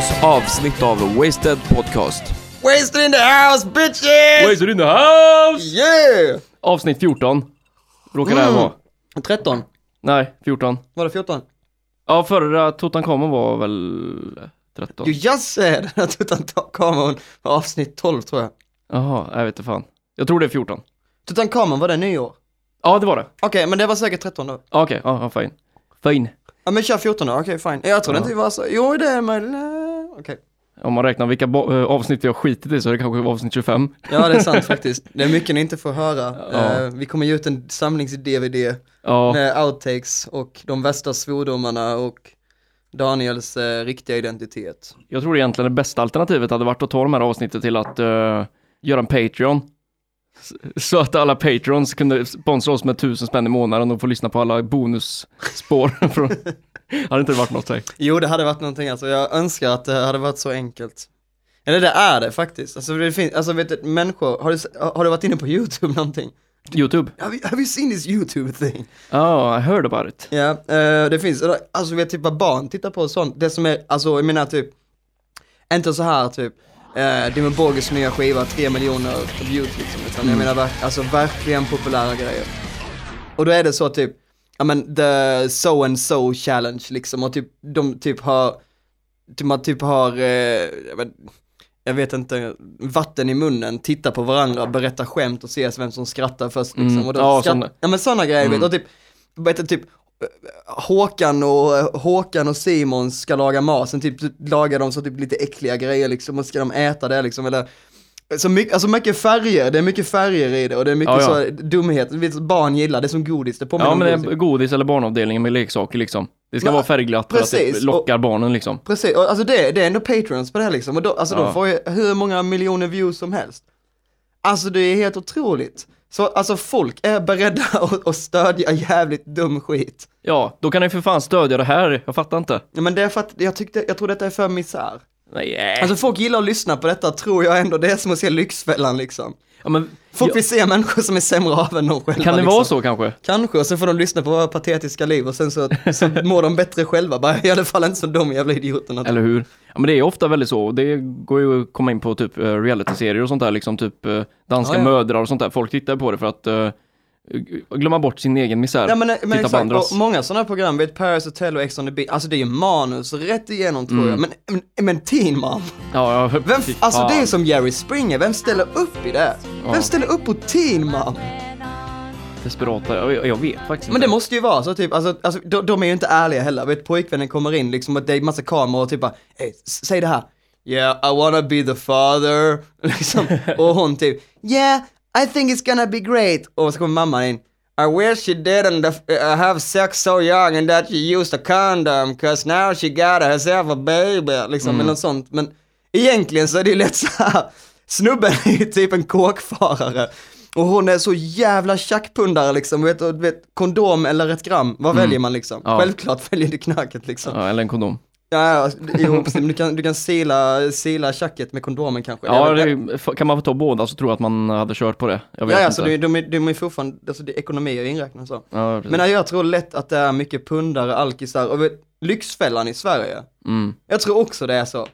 dagens avsnitt av Wasted Podcast. Wasted in the house bitches! Wasted in the house! Yeah! Avsnitt 14. Råkar det här Mm. vara? 13. Nej, 14. Var det 14? Ja, förra Tutankhamon var väl 13? You just said att Tutankhamon var avsnitt 12 tror jag. Jaha, jag vet inte fan. Jag tror det är 14. Tutankhamon var det nyår? Ja, det var det. Okej, men det var säkert 13 då. Ja, Okej, ja, ja, fine. Fine. Ja men kör 14 då, okej fine. Jag trodde Ja. inte vi var så, jo det är möjligt, Okej. Om man räknar vilka eh, avsnitt vi har skitit i så är det kanske avsnitt 25. Ja det är sant faktiskt. Det är mycket ni inte får höra. Ja. Eh, vi kommer ge ut en samlings-DVD Ja, med outtakes och de värsta svordomarna och Daniels eh, riktiga identitet. jag tror egentligen det bästa alternativet hade varit att ta de här avsnitten till att eh, göra en Patreon. Så att alla Patrons kunde sponsra oss med tusen spänn i månaden och få lyssna på alla bonusspår. Hade inte det varit något säg? Jo, det hade varit någonting alltså. Jag önskar att det hade varit så enkelt. Eller det är det faktiskt. Alltså det finns, alltså vet du, människor, har du, har du varit inne på YouTube någonting? YouTube? Have you, have you seen this YouTube thing? Ja, I heard about it. Ja, eh, det finns, alltså vet typ vad barn tittar på och sånt, det som är, alltså jag menar typ, inte så här typ, uh, Dimmy Borgers nya skiva, tre miljoner views liksom, utan jag menar alltså verkligen populära grejer. Och då är det så typ, ja men the so and so challenge liksom, och typ, de typ har, typ, man typ har, eh, jag, vet, jag vet inte, vatten i munnen, tittar på varandra, berättar skämt och ser vem som skrattar först liksom. Mm, Och då ja, såna- ja men sådana grejer vet Mm. du, och typ, vet du, typ Håkan och, Håkan och Simon ska laga mat, sen typ lagar de så typ lite äckliga grejer liksom och ska de äta det liksom eller så mycket, alltså mycket färger, det är mycket färger i det och det är mycket Ja, ja. så dumhet, barn gillar, det är som godis, det påminner Ja, men det godis. är godis eller barnavdelningen med leksaker liksom. Det ska Men, vara färgglatt för att precis, det lockar barnen liksom. Precis, och alltså det, det är ändå patrons på det här liksom, och då, alltså Ja. de får ju hur många miljoner views som helst. Alltså det är helt otroligt. Så alltså folk är beredda att, att stödja jävligt dum skit. Ja, då kan ni för fan stödja det här. Jag fattar inte. Ja, men det är för att jag tyckte, jag tror detta är för misär. Äh. Alltså folk gillar att lyssna på detta tror jag ändå, det är som att se Lyxfällan liksom. ja, men, Folk ja, vill se människor som är sämre av än de själva Kan det liksom. vara så kanske? Kanske, och sen får de lyssna på våra patetiska liv och sen så, så mår de bättre själva, bara i alla fall inte som de jävla idioterna. Eller hur? Ja men det är ofta väldigt så, det går ju att komma in på typ uh, realityserier och sånt där, liksom typ eh, danska Ja, ja. mödrar och sånt där. Folk tittar på det för att eh, glömma bort sin egen misär. Ja men, men Titta på exakt, andras. och många sådana program, vet Paris Hotel och Ex on the Beach, alltså det är ju manus rätt igenom tror Mm. jag, men, men, men Teen Mom, Ja, ja, vem, alltså det är som Jerry Springer, vem ställer upp i det? Ja. Vem ställer upp på Teen Mom? Desperata, jag, jag vet faktiskt Men det inte. måste ju vara så typ, alltså, alltså de, de är ju inte ärliga heller, vet pojkvännen kommer in liksom och det är massa kameror och typ bara, hey, säg det här. Yeah, I wanna be the father. Liksom. Och hon typ, yeah, I think it's gonna be great. Och så kommer mamman in. I wish she didn't uh, have sex so young and that she used a condom cause now she got herself a baby. Liksom, eller något sånt. Men egentligen så är det ju lätt så här. Snubben är ju typ en kåkfarare. Och hon är så jävla tjackpundare liksom, vet, vet, kondom eller ett gram, vad väljer man liksom? Ja. Självklart väljer du knarket liksom. Ja, eller en kondom. Ja, ja, jo, precis, men du kan, du kan sila, sila tjacket med kondomen kanske. Ja, det, kan man få ta båda så tror jag att man hade kört på det. Jag vet ja, inte. alltså, de, de, är- de är fortfarande, alltså det är ekonomi och inräknat så. Ja, precis. Men jag tror lätt att det är mycket pundare, alkisar och vet, Lyxfällan i Sverige. mm. Jag tror också det är så.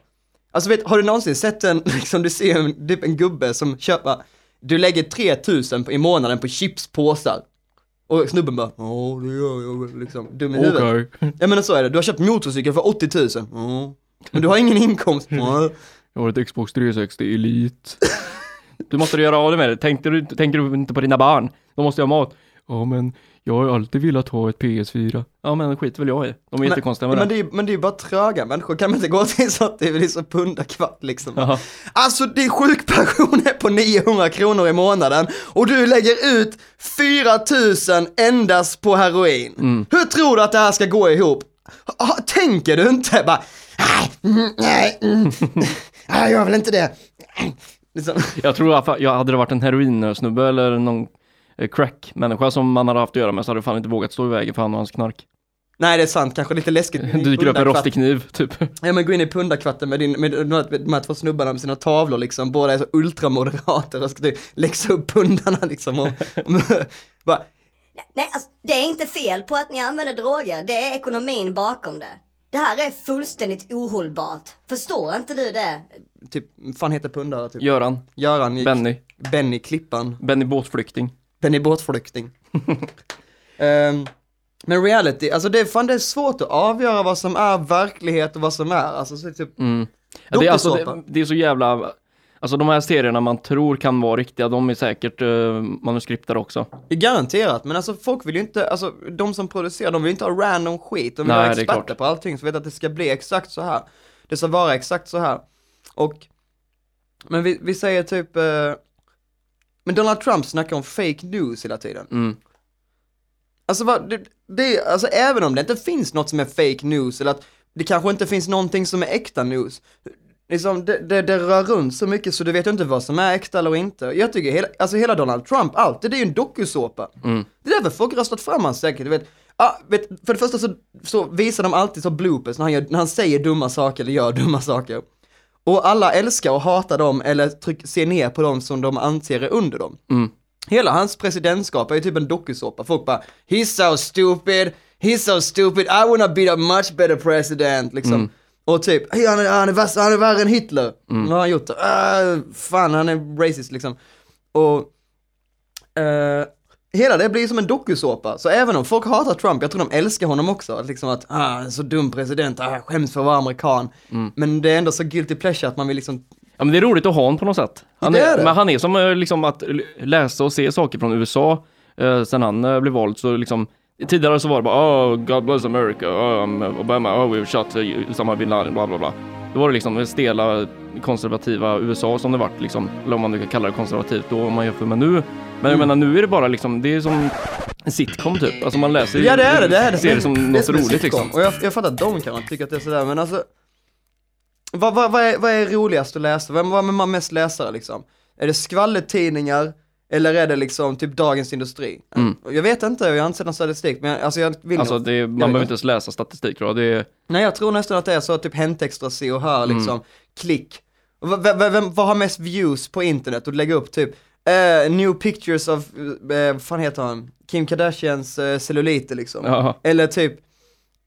Alltså vet, har du någonsin sett en, liksom du ser en, typ en gubbe som köper, du lägger 3000 på- i månaden på chipspåsar. Och snubben bara, ja det gör jag väl", liksom, dum i huvudet. Okej. Ja men så är det, du har köpt motorcykel för 80 000. Ja. Men du har ingen inkomst. Ja. Jag har ett Xbox 360 Elite. Du måste göra av dig med det. Tänkte du, tänker du inte på dina barn? De måste ju ha mat. Ja, men jag har ju alltid velat ha ett PS4. Ja, men skit väl jag i. De är jättekonstiga med men det. det. Är, men det är ju bara tröga människor, kan man inte gå till så att det är så pundarkvart liksom? Ja. Alltså din sjukpension är på 900 kronor i månaden och du lägger ut 4000 endast på heroin. Mm. Hur tror du att det här ska gå ihop? Tänker du inte bara, nej, mm, nej, mm, nej, jag vill inte det. Liksom. Jag tror att jag hade det varit en heroinsnubbe eller någon crack-människa som man hade haft att göra med så hade jag fan inte vågat stå i vägen för han och hans knark. Nej det är sant, kanske lite läskigt. Dyker upp en rostig kniv, typ. Ja men gå in i pundarkvarten med, din, med, med, med de här två snubbarna med sina tavlor liksom, båda är så ultramoderater och ska typ läxa upp pundarna liksom och, och bara, Nej, alltså, det är inte fel på att ni använder droger. Det är ekonomin bakom det. Det här är fullständigt ohållbart. Förstår inte du det? Typ, fan heter pundare typ? Göran, Göran gick, Benny, Benny Klippan. Benny båtflykting. Benny båtflykting. Ehm, men reality, alltså det är fan det är svårt att avgöra vad som är verklighet och vad som är, alltså så typ Mm. Ja, det, är alltså, det, det är så jävla, alltså de här serierna man tror kan vara riktiga, de är säkert uh, manuskriptade också. Det är garanterat, men alltså folk vill ju inte, alltså de som producerar, de vill inte ha random skit, de vill Nej, ha det är experter på allting, så vet att det ska bli exakt så här. Det ska vara exakt så här. Och, men vi, vi säger typ, eh, men Donald Trump snackar om fake news hela tiden. Mm. Alltså, vad, det, det, alltså även om det inte finns något som är fake news, eller att det kanske inte finns någonting som är äkta news, liksom, det, det, det rör runt så mycket så du vet inte vad som är äkta eller inte. Jag tycker hela, alltså hela Donald Trump, allt, det är ju en dokusåpa. Mm. Det är därför folk röstat fram han säkert, du vet. Ah, vet, för det första så, så visar de alltid så bloopers när han, gör, när han säger dumma saker eller gör dumma saker. Och alla älskar och hatar dem eller tryck, ser ner på dem som de anser är under dem. Mm. Hela hans presidentskap är ju typ en dokusåpa. Folk bara, he's so stupid, he's so stupid, I wanna be a much better president, liksom. Och typ, "Hey, han är, han är, han är värre än Hitler. Vad har han gjort? Uh, fan, han är racist liksom. Och, eh, hela det blir som en dokusåpa. Så även om folk hatar Trump, jag tror de älskar honom också. Att liksom att, ah, så dum president, ah, skäms för att vara amerikan. Men det är ändå så guilty pleasure att man vill liksom Ja men det är roligt att ha honom på något sätt. Han Det är, är det. Men han är som eh, liksom att läsa och se saker från USA eh, sen han eh, blev vald så liksom Tidigare så var det bara oh, God bless America, oh, Obama, oh we've shot uh, Osama bin Laden, bla bla bla. Då var det liksom det stela konservativa USA som det vart liksom, eller om man nu kan kalla det konservativt då om man jämför med nu. Men Mm. jag menar nu är det bara liksom, det är som en sitcom typ. Alltså man läser Ja det är det, det är det. ser det som något en roligt liksom. Och jag, jag fattar att de kan tycka att det är sådär, men alltså vad, vad, vad, är, vad är roligast att läsa? Vad är man mest läsare liksom? Är det skvallertidningar? Eller är det liksom typ Dagens Industri? Jag vet inte, jag har inte sett någon statistik, men alltså jag vill Mm. Alltså det, man vet behöver inte. ens läsa statistik tror jag. Det är, Nej jag tror nästan att det är så, typ Hänt Extra, se och hör Mm. liksom, klick. Och vad- vad- vem, vad har mest views på internet och lägga upp typ, eh, new pictures of, eh, vad fan heter han? Kim Kardashians eh, celluliter liksom. ja. Eller typ,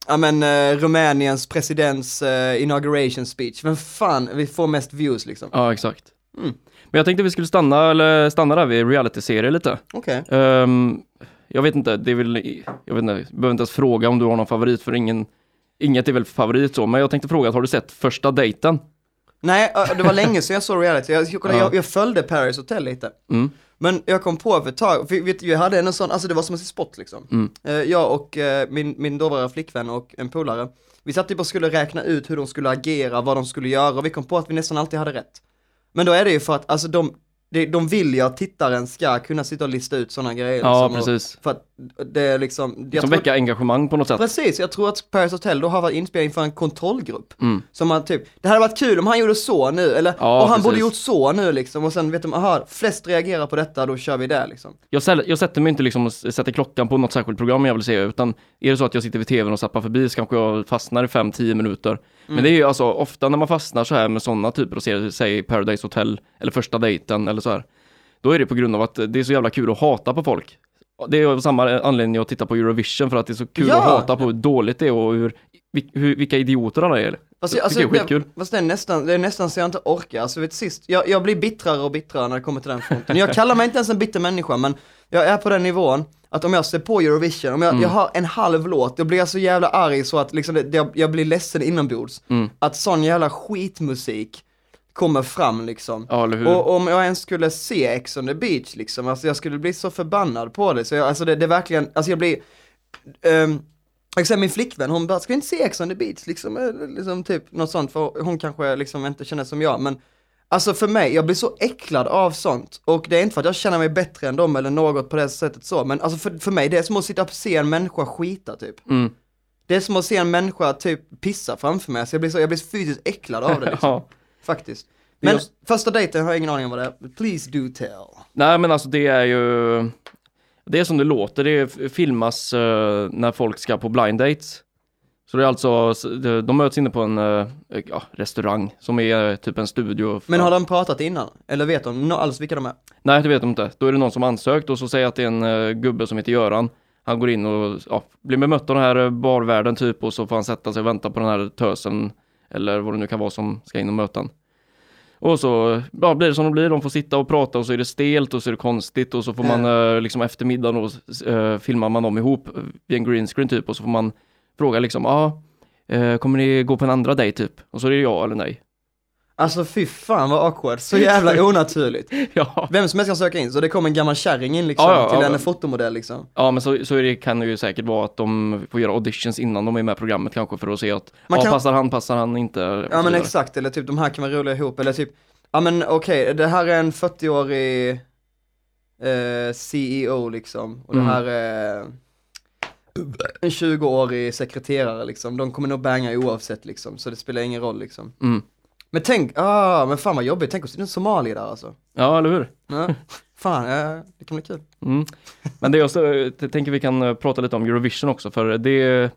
ja men Rumäniens presidents inauguration speech. Vem fan, vi får mest views liksom. Ja, exakt. Mm. Men jag tänkte vi skulle stanna, eller stanna där vid reality-serier lite. Okej. Ehm, jag vet inte, det är väl, jag vet inte, jag behöver inte ens fråga om du har någon favorit för ingen, inget är väl favorit så, men jag tänkte fråga, har du sett första dejten? Nej, det var länge sedan jag såg reality. Jag, jag, Ja. jag, jag följde Paris Hotel lite. Mm. Men jag kom på för ett tag, för vet, jag hade en sån, alltså det var som en spot liksom. Mm. Eh, jag och eh, min, min dåvarande flickvän och en polare, vi satt typ och skulle räkna ut hur de skulle agera, vad de skulle göra och vi kom på att vi nästan alltid hade rätt. Men då är det ju för att, alltså de, de, de vill ju att tittaren ska kunna sitta och lista ut sådana grejer. Ja, liksom, och- precis. För att det är liksom, Som tror- väcka engagemang på något sätt. Precis, jag tror att Paris Hotel då har varit inspelad inför en kontrollgrupp. Mm. Som har typ, det hade varit kul om han gjorde så nu, eller Ja, och han borde precis. gjort så nu liksom, och sen vet de, aha, flest reagerar på detta, då kör vi det liksom. Jag, säl- jag sätter mig inte liksom och sätter klockan på något särskilt program jag vill se, utan är det så att jag sitter vid tvn och zappar förbi så kanske jag fastnar i 5-10 minuter. Men det är ju alltså ofta när man fastnar så här med sådana typer av serier, säg Paradise Hotel eller Första dejten eller så här. Då är det på grund av att det är så jävla kul att hata på folk. Det är av samma anledning att titta på Eurovision för att det är så kul Ja! att hata på hur dåligt det är och hur, hur, vilka idioter alla är. Fast, Det jag- alltså, jag är skitkul. det, fast det, är nästan, det är nästan så jag inte orkar, alltså vet sist, jag, jag blir bittrare och bittrare när det kommer till den fronten. Jag kallar mig inte ens en bitter människa, men jag är på den nivån att om jag ser på Eurovision, om jag, Mm. jag har en halv låt, då blir jag så jävla arg så att liksom det, jag, jag blir ledsen inombords. Mm. Att sån jävla skitmusik kommer fram liksom. Ja, eller hur? Och om jag ens skulle se Ex on the beach liksom, alltså jag skulle bli så förbannad på det. Så jag, alltså det, det är verkligen, alltså jag blir, um, jag säger min flickvän, hon bara, ska vi inte se Ex on the beach liksom, eh, liksom typ något sånt, för hon kanske liksom inte känner som jag, men Alltså för mig, jag blir så äcklad av sånt. Och det är inte för att jag känner mig bättre än dem eller något på det sättet så, men alltså för, för mig, det är som att sitta och se en människa skita typ. Mm. Det är som att se en människa typ pissa framför mig, så jag blir, så, jag blir fysiskt äcklad av det liksom. ja. Faktiskt. Men Just- första dejten har jag ingen aning om vad det är. Please do tell. Nej men alltså det är ju Det är som det låter, det filmas eh, när folk ska på blind dates Så det är alltså, de, möts inne på en eh, ja, restaurang som är eh, typ en studio Men har de pratat innan? Eller vet de alls vilka de är? Nej det vet de inte, då är det någon som ansökt och så säger att det är en gubbe som heter Göran han går in och ja, blir bemött av den här barvärden typ och så får han sätta sig och vänta på den här tösen eller vad det nu kan vara som ska in och möta honom. Och så ja, blir det som det blir, de får sitta och prata och så är det stelt och så är det konstigt och så får man eh, liksom efter middagen och eh, filmar man dem ihop vid en green screen typ och så får man fråga liksom, ja, ah, eh, kommer ni gå på en andra dejt typ? Och så är det ja eller nej. Alltså fy fan vad awkward, så jävla onaturligt. Ja, Vem som helst kan söka in, så det kommer en gammal kärring in liksom, Ja, ja, till en fotomodell liksom. ja men så, så det, kan det ju säkert vara att de får göra auditions innan de är med i programmet kanske för att se att, Man ja kan- passar han, passar han inte? Ja men vidare. exakt, eller typ de här kan vara roliga ihop, eller typ, ja men okej, det här är en 40-årig eh, CEO liksom, och Mm. det här är en 20-årig sekreterare liksom, de kommer nog banga oavsett liksom, så det spelar ingen roll liksom. Mm. Men tänk, ah, men fan vad jobbigt, tänk om det är en somalier där alltså. Ja, eller hur? Ja, fan, ja, det kan bli kul. Mm. Men det också, jag tänker vi kan eh, prata lite om Eurovision också för det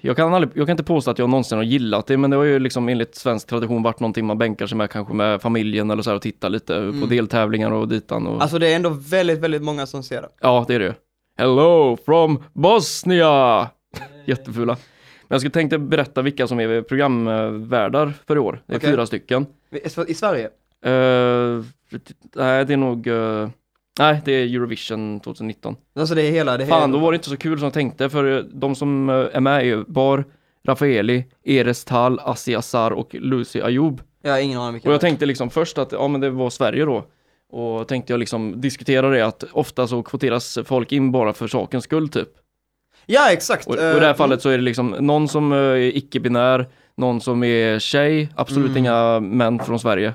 jag kan, aldrig, jag kan inte påstå att jag någonsin har gillat det men det har ju liksom enligt svensk tradition varit någonting man bänkar sig med kanske med familjen eller så här och tittar lite på deltävlingar och ditan och Alltså det är ändå väldigt, väldigt många som ser det. ja det är det. Hello from Bosnia! Jättefula. Men jag skulle tänkte berätta vilka som är programvärdar för i år. Det är Okej. fyra stycken. I- Sverige? Eh, nej det är nog, eh, nej det är Eurovision 2019. Alltså det är hela, det är Fan, hela. då var det inte så kul som jag tänkte för eh, de som är med är ju Bar, Rafaeli, Eres Tal, Asi Azar och Lucy Ayoub. Jag ingen aning vilka Och jag tänkte liksom först att, ja men det var Sverige då. Och tänkte jag liksom diskutera det att ofta så kvoteras folk in bara för sakens skull typ. Ja exakt. Och, och i eh, det här fallet så är det liksom någon som eh, är icke-binär, någon som är tjej, absolut Mm. inga män från Sverige.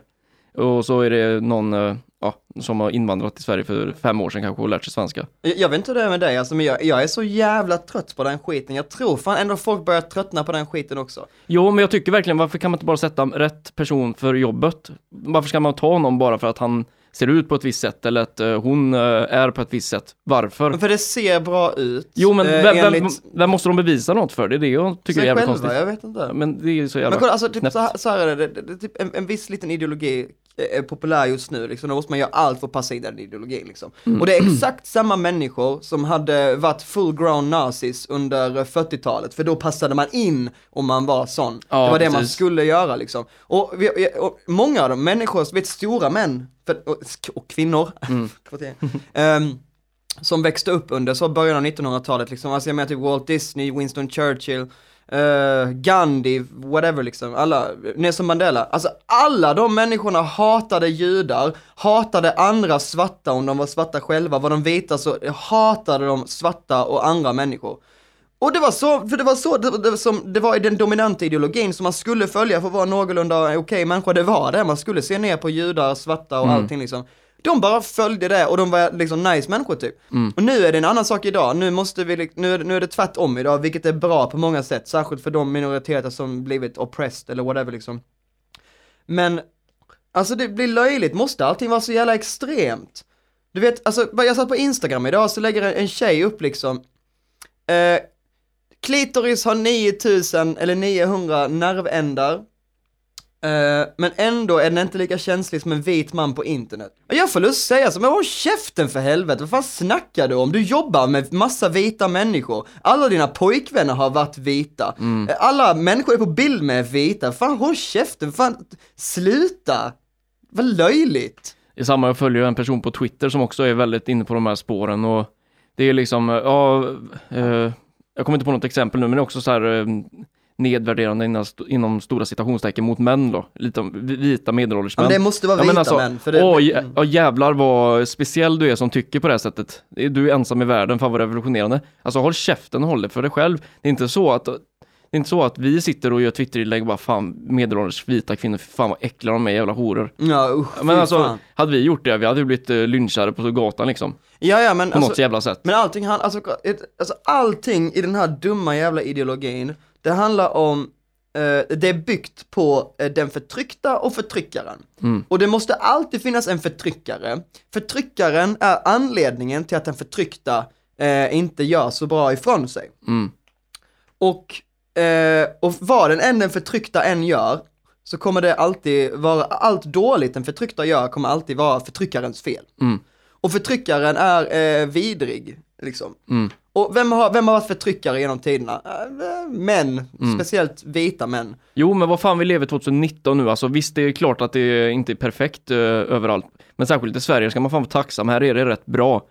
Och så är det någon eh, ja, som har invandrat till Sverige för fem år sedan kanske och lärt sig svenska. Jag, jag vet inte hur det är med dig alltså, men jag, jag är så jävla trött på den skiten. Jag tror fan ändå folk börjar tröttna på den skiten också. Jo, men jag tycker verkligen, varför kan man inte bara sätta rätt person för jobbet? Varför ska man ta någon bara för att han ser ut på ett visst sätt eller att eh, hon eh, är på ett visst sätt? Varför? För det ser bra ut. Jo, men eh, vem, vem, enligt vem måste de bevisa något för? Det är det jag tycker är sig jävligt själva, konstigt. jag vet inte. Men det är så jävla... Men kolla, alltså typ så här, så här är det, det, det, typ en, en viss liten ideologi är populär just nu, liksom, då måste man göra allt för att passa in i den ideologin liksom. Mm. Och det är exakt samma människor som hade varit full ground nazis under 40-talet, för då passade man in om man var sån. Ja, det var det man precis. skulle göra liksom. Och, vi, och många av de människor, vet stora män, för, och, och kvinnor, Mm. ehm, som växte upp under så början av 1900-talet liksom, alltså jag menar typ Walt Disney, Winston Churchill, eh, Gandhi, whatever liksom, alla, Nelson Mandela, alltså alla de människorna hatade judar, hatade andra svarta om de var svarta själva, var de vita så hatade de svarta och andra människor. Och det var så, för det var så, det, det, som, det var i den dominanta ideologin som man skulle följa för att vara någorlunda okej människa, det var det, man skulle se ner på judar, svarta och allting liksom. De bara följde det och de var liksom nice människor typ. Och nu är det en annan sak idag, nu måste vi, nu är, nu är det tvärtom idag, vilket är bra på många sätt, särskilt för de minoriteter som blivit oppressed eller whatever liksom. Men, alltså det blir löjligt, måste allting vara så jävla extremt? Du vet, alltså, jag satt på Instagram idag så lägger en tjej upp liksom, eh, klitoris har 9000 eller 900 nervändar, Eh, men ändå är den inte lika känslig som en vit man på internet. Och jag får lust säga så, men håll käften för helvete, vad fan snackar du om? Du jobbar med massa vita människor, alla dina pojkvänner har varit vita, Eh, alla människor är på bild med vita, fan håll käften, fan sluta! Vad löjligt! I samma, jag följer en person på Twitter som också är väldigt inne på de här spåren och det är liksom, ja, eh, jag kommer inte på något exempel nu, men det är också så här eh, nedvärderande inom, inom stora citationstecken mot män då, lite vita medelålders Men män. det måste vara Ja, vita alltså, män, för det... Åh, jä- ja, jävlar vad speciell du är som tycker på det här sättet. Du är ensam i världen, fan vad revolutionerande. Alltså håll käften och håll det för dig själv. Det är inte så att det är inte så att vi sitter och gör Twitterinlägg och bara fan medelålders vita kvinnor, fan vad äckliga de är, jävla horor. Ja usch, Men alltså, fan. hade vi gjort det, vi hade ju blivit uh, lynchade på gatan liksom. Ja, ja, men På alltså, något jävla sätt. Men allting, han, alltså, alltså allting i den här dumma jävla ideologin, det handlar om, eh, det är byggt på eh, den förtryckta och förtryckaren. Mm. Och det måste alltid finnas en förtryckare. Förtryckaren är anledningen till att den förtryckta eh, inte gör så bra ifrån sig. Mm. Och, eh, och vad den än den förtryckta än gör, så kommer det alltid vara, allt dåligt den förtryckta gör kommer alltid vara förtryckarens fel. Mm. Och förtryckaren är eh, vidrig. Liksom. Mm. Och vem har, vem har varit förtryckare genom tiderna? Äh, män, Mm. speciellt vita män. Jo, men vad fan, vi lever 2019 nu. Alltså visst, det är klart att det inte är perfekt eh, överallt. Men särskilt i Sverige ska man fan vara tacksam. Här är det rätt bra.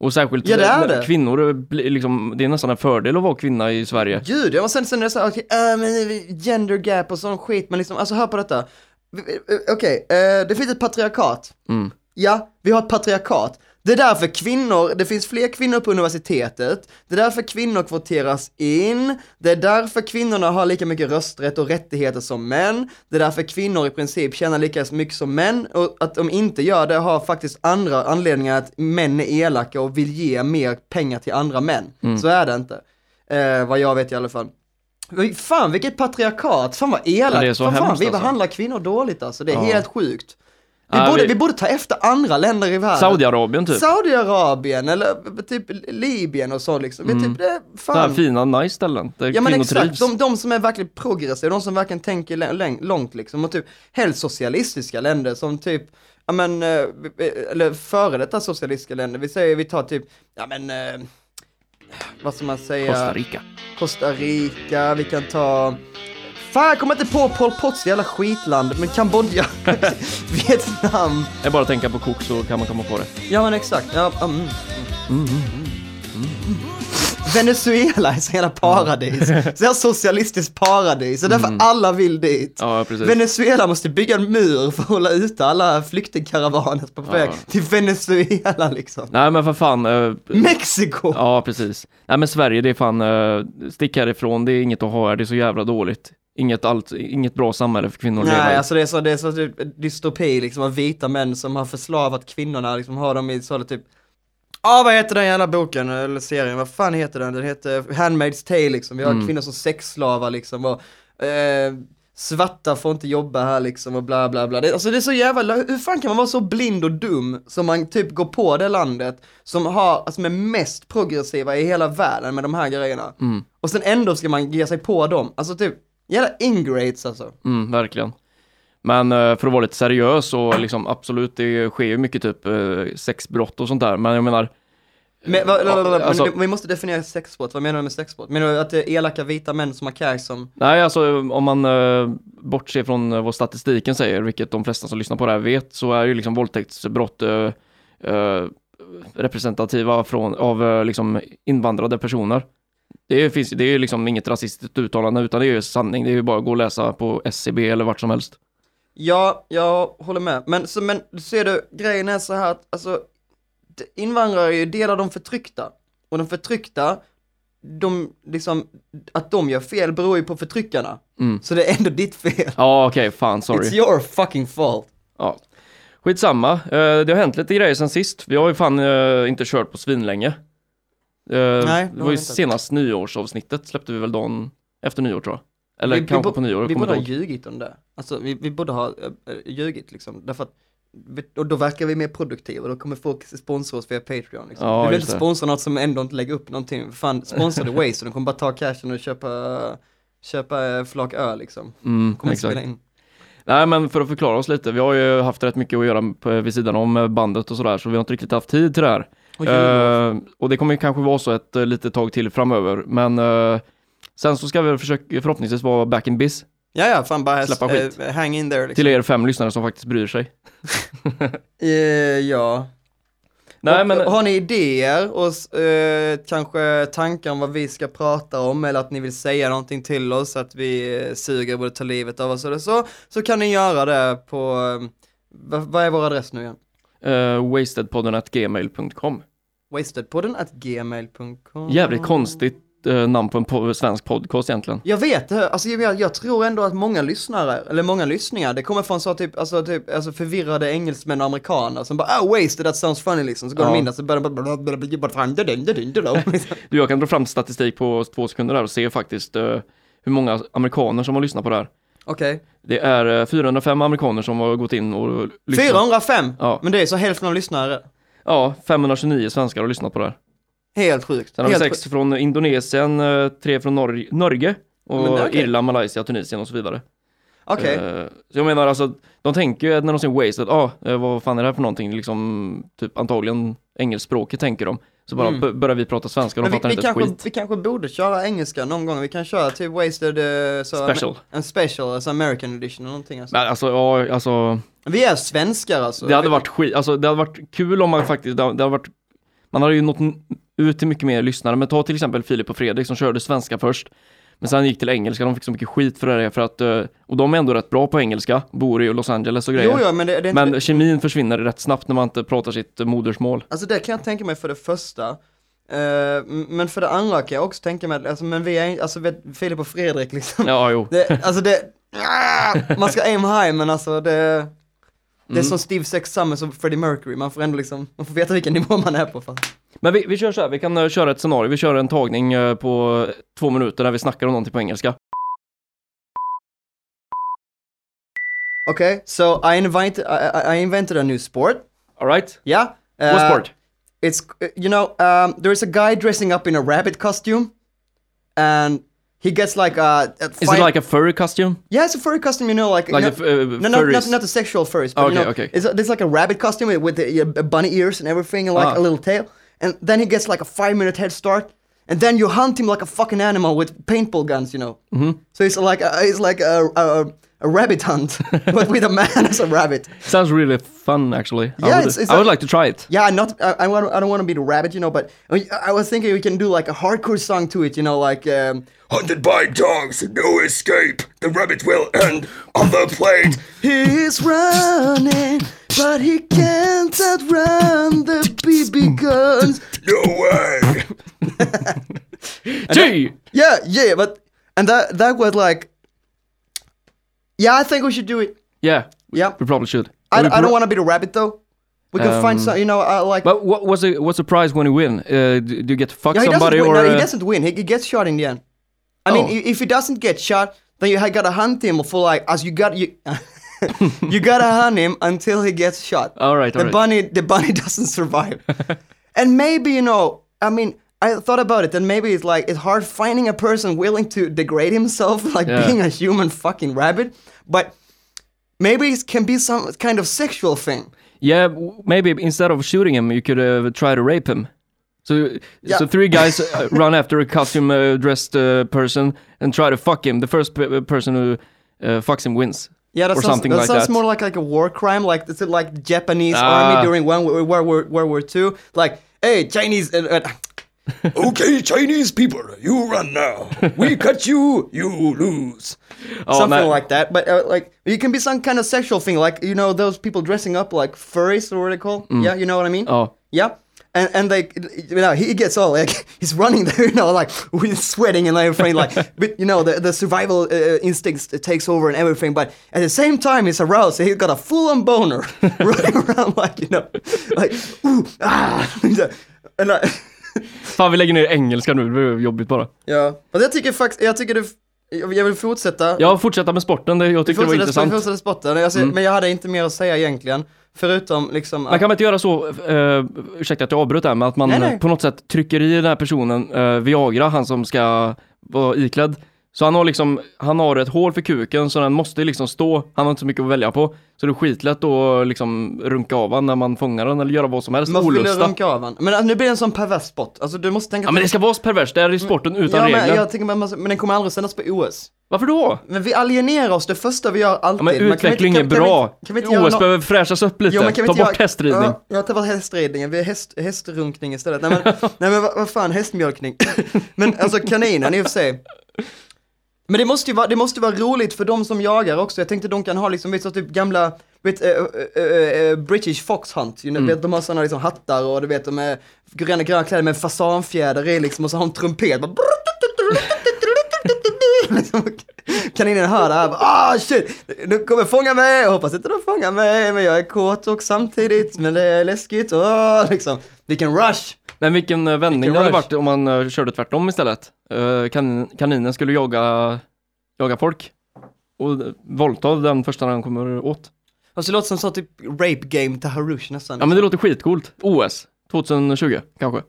Och särskilt Ja, det är när det. kvinnor, eh, liksom, det är nästan en fördel att vara kvinna i Sverige. Gud, ja, och sen, sen är det så här, okej, äh, men gender gap och sån skit, men liksom, alltså hör på detta. Vi- vi- Okej, eh, det finns ett patriarkat. Mm. Ja, vi har ett patriarkat. Det är därför kvinnor, det finns fler kvinnor på universitetet, det är därför kvinnor kvoteras in, det är därför kvinnorna har lika mycket rösträtt och rättigheter som män, det är därför kvinnor i princip tjänar lika mycket som män, och att de inte gör det har faktiskt andra anledningar att män är elaka och vill ge mer pengar till andra män. Så är det inte. Eh, vad jag vet i alla fall. Fan vilket patriarkat, fan vad elakt. Ja, fan, fan, vi alltså. behandlar kvinnor dåligt alltså, det är Ja. helt sjukt. Vi, Ja, borde, vi- vi borde ta efter andra länder i världen. Saudiarabien typ. Saudiarabien eller typ Libyen och så liksom. Mm. Typ, det, Så här fan. fina, nice ställen där Ja men exakt, de, de som är verkligen progressiva, de som verkligen tänker långt liksom. Och typ helst socialistiska länder som typ, ja men, eh, eller före detta socialistiska länder. Vi säger, vi tar typ, ja men, eh, vad ska man säga? Costa Rica. Costa Rica, vi kan ta Fan jag kommer inte på Pol Pots jävla skitland, men Kambodja, Vietnam, Jag bara tänka på kok så kan man komma på det. ja men exakt, ja, mm, mm. Venezuela är så jävla paradis, så jävla socialistiskt paradis, och därför alla vill dit. Ja. Venezuela måste bygga en mur för att hålla ute alla flyktingkaravaner på väg Ja. till Venezuela liksom. Nej men för fan. eh, Mexiko! Ja, precis. Nej men Sverige, det är fan, eh, stick härifrån, det är inget att ha här, det är så jävla dåligt. Inget, allt, inget bra samhälle för kvinnor att leva Nej, i. alltså det är så, det är så typ dystopi liksom av vita män som har förslavat kvinnorna, liksom har dem i så typ Ja, vad heter den jävla boken eller serien? Vad fan heter den? Den heter Handmaid's Tale liksom. Vi har Mm. kvinnor som sexslavar liksom och eh, svarta får inte jobba här liksom och bla bla bla. Det, alltså det är så jävla, hur fan kan man vara så blind och dum som man typ går på det landet som har, alltså är mest progressiva i hela världen med de här grejerna. Mm. Och sen ändå ska man ge sig på dem. Alltså typ, jävla ingrates alltså. Mm, verkligen. Men eh, för att vara lite seriös och liksom absolut, det sker ju mycket typ eh, sexbrott och sånt där. Men jag menar, Men, vad- Ja, vad- vad- alltså- men vi måste definiera sexbrott, vad menar du med sexbrott? Menar du att det är elaka vita män som har cash som, nej alltså om man eh, bortser från eh, vad statistiken säger, vilket de flesta som lyssnar på det här vet, så är ju liksom våldtäktsbrott eh, eh, representativa från, av liksom invandrade personer. Det finns, det är ju liksom inget rasistiskt uttalande utan det är ju sanning, det är ju bara att gå och läsa på SCB eller vart som helst. ja, jag håller med, men, så, men ser du, grejen är så här att, alltså, invandrare är ju del av de förtryckta, och de förtryckta, de, liksom, att de gör fel beror ju på förtryckarna, Mm. så det är ändå ditt fel. Ja okej, fan sorry. It's your fucking fault. Ja. Skitsamma, eh, det har hänt lite grejer sen sist. Vi har ju fan eh, inte kört på svinlänge. Eh, det det har var ju vi inte. senast nyårsavsnittet släppte vi väl dagen efter nyår tror jag. Eller Vi- vi kanske bo- på nyår, Vi borde ha ljugit om det. Alltså vi, vi borde ha äh, ljugit liksom, därför att vi- och då verkar vi mer produktiva, och då kommer folk sponsra oss via Patreon liksom. Ja, vi vill inte det. sponsra något som ändå inte lägger upp någonting, fan sponsra the Waze, och de kommer bara ta cashen och köpa, köpa äh, flak öl liksom. Mm, Kommer inte exakt. spela in. Nej men för att förklara oss lite, vi har ju haft rätt mycket att göra på, vid sidan om eh, bandet och sådär, så vi har inte riktigt haft tid till det här. Och. Eh, och det kommer kanske vara så ett uh, litet tag till framöver, men eh, sen så ska vi försöka förhoppningsvis vara back in biz ja ja, fan bara släppa skit. hang in there liksom. till er fem lyssnare som faktiskt bryr sig. Eh, ja. Nej och, men, Har ni idéer och eh, kanske tankar om vad vi ska prata om eller att ni vill säga någonting till oss att vi eh, suger borde ta livet av oss eller så, så kan ni göra det på, eh, vad, vad är vår adress nu igen? Uh, wastedpodden.gmail.com Wastedpodden at gmail.com Jävligt konstigt eh, namn på en po- svensk podcast egentligen. Jag vet alltså jag, jag tror ändå att många lyssnare, eller många lyssningar, det kommer från så typ, alltså typ, alltså förvirrade engelsmän och amerikaner som bara ah wasted, that sounds funny liksom, så går de Ja. in där så börjar de liksom. Du, jag kan dra fram statistik på två sekunder där och se faktiskt eh, hur många amerikaner som har lyssnat på det här. Okej. Det är eh, 405 amerikaner som har gått in och lyssnat. 405! Ja. Men det är så hälften av lyssnare. Ja, 529 svenskar har lyssnat på det här. Helt sjukt. Sen har vi Helt sex från Indonesien, eh, tre från Nor- Norge och Men det är okej. Irland, Malaysia, Tunisien och så vidare. Okej. Eh, så jag menar alltså, de tänker ju när de ser Wasted, ah, eh, vad fan är det här för någonting, liksom, typ antagligen engelskspråkigt tänker de. Så bara Mm. börjar vi prata svenska, de vi, fattar vi, inte ett kanske, skit. vi kanske borde köra engelska någon gång. Vi kan köra typ Wasted så, Special. En special, alltså American edition eller någonting. Alltså. Men alltså, ja, alltså, Vi är svenskar alltså. det hade varit skit, alltså det hade varit kul om man faktiskt, det hade det hade varit, man hade ju nått ut till mycket mer lyssnare, men ta till exempel Filip och Fredrik som körde svenska först, men sen gick till engelska, de fick så mycket skit för det för att, eh, och de är ändå rätt bra på engelska, bor i Los Angeles och grejer. Jo, jo, men det, det inte... Men kemin försvinner rätt snabbt när man inte pratar sitt modersmål. Alltså det kan jag tänka mig för det första. Eh, men för det andra kan jag också tänka mig, alltså, men vi är alltså Filip och Fredrik liksom. Ja, jo. Det, alltså det, ah, man ska aim high men alltså det, det är Mm. som Steve Sex Summers och Freddie Mercury, man får ändå liksom, man får veta vilken nivå man är på. Fan. Men vi, vi kör så här, vi kan eh, köra ett scenario, vi kör en tagning eh, på två minuter där vi snackar om någonting på engelska. Okay, so I invented, I, I- invented a new sport, Alright? yeah? What Uh, sport? It's, uh, you know, um, there's a guy dressing up in a rabbit costume, and he gets like a, a Is it like a furry costume? Yeah, it's a furry costume, you know, like Like you a uh, no, no, not, not the sexual furries, but Okay, you know, okay. it's, it's like a rabbit costume with, with the, uh, bunny ears and everything, and like Ah. a little tail, and then he gets like a five minute head start, and then you hunt him like a fucking animal with paintball guns, you know. Mm-hmm. So it's like a, it's like a, a, a rabbit hunt, but with a man as a rabbit. Sounds really fun actually. I would, it's- it's I would a- like to try it. Yeah, not I, I, want, I don't want to be the rabbit, you know, but I, mean, I was thinking we can do like a hardcore song to it, you know, like um, Hunted by dogs, no escape. The rabbit will end on the plate. He's running, but he can't outrun the BB guns. No way. Gee! Yeah, yeah, but and that that was like, yeah, I think we should do it. Yeah, Yeah, we probably should. I, I don't want to be the rabbit though. We can find Um, some, you know, uh, like. But what, was the what's the prize when you win? Uh, do, do you get to fuck yeah, somebody or? no, he uh, doesn't win. He, he gets shot in the end. I mean, Oh. i- if he doesn't get shot, then you gotta hunt him for like, as you got you. you gotta hunt him until he gets shot. All right, the all right. bunny, the bunny doesn't survive. and maybe you know, I mean, I thought about it, and maybe it's like it's hard finding a person willing to degrade himself, like Yeah. being a human fucking rabbit. But maybe it can be some kind of sexual thing. Yeah, w- maybe instead of shooting him, you could uh, try to rape him. So, so three guys uh, run after a costume uh, dressed uh, person and try to fuck him. The first p- person who uh, fucks him wins. Yeah, that Or sounds, something that like sounds that. more like like a war crime, like is it like the Japanese Ah. army during one World War World War, War Two. Like, hey, Chinese, uh, uh, Okay, Chinese people, you run now. We cut you, you lose. Ja, something nej. like that. But uh, like, it can be some kind of sexual thing, like you know those people dressing up like furries or what they call. Mm. Yeah, you know what I mean. Oh, Yeah. And, and they, you know, he gets all like he's running there, you know, like with sweating and everything, like, but you know, the the survival uh, instincts takes over and everything. But at the same time, he's aroused. So he's got a full-on boner running around, like you know, like ooh ah. And I, Fan, vi lägger ner engelska nu, det blir jobbigt bara. ja, men jag tycker faktiskt, jag tycker det, jag vill fortsätta. Ja, fortsätta med sporten, jag tyckte det var intressant. fortsätter spotten. Alltså, Men jag hade inte mer att säga egentligen. Förutom liksom... Man kan väl inte göra så, uh, ursäkta att jag avbröt där, men att man Nej, nej. på något sätt trycker i den här personen, uh, Viagra, han som ska vara iklädd. Så han har liksom, han har ett hål för kuken så den måste liksom stå, han har inte så mycket att välja på. Så det är skitlätt att liksom runka av han när man fångar den eller göra vad som helst, vill du olusta. runka av han? Men alltså, nu blir det en sån pervers spot. Alltså du måste tänka Ja men det ska vara perverst, det är i sporten utan ja, regler. men, jag tänker, man men den kommer aldrig sändas på OS. Varför då? Men vi alienerar oss det första vi gör alltid. Ja, men Man kan utveckling inte- är kan- kan vi bra. inte- Kan vi inte göra OS behöver fräschas upp lite, men kan vi ta inte bort göra- hästridning. Ja, jag tar bort hästridningen, vi är häst, hästrunkning istället. Nej men, nej, men vad, vad fan, hästmjölkning. men alltså kaninen i och för sig. Men det måste ju vara, det måste vara roligt för de som jagar också. Jag tänkte de kan ha liksom, vet du, typ gamla, vet, äh, äh, äh, British Fox Hunt. You know, vet, de har sådana liksom hattar och du vet, de är gröna, gröna kläder med fasanfjäder i liksom och så har de trumpet. Bara, liksom, kaninen hör det här, bara, ah shit, du kommer fånga mig, jag hoppas inte de fångar mig, men jag är kåt och samtidigt, men det är läskigt, och liksom, vilken rush. Men vilken eh, vändning Vilken det hade varit om man uh, körde tvärtom istället. Kan, kaninen skulle jaga, jaga folk och våldta den första den kommer åt. Alltså det låter som så typ rape game till Harush nästan. Ja men det låter skitcoolt. OS 2020 kanske.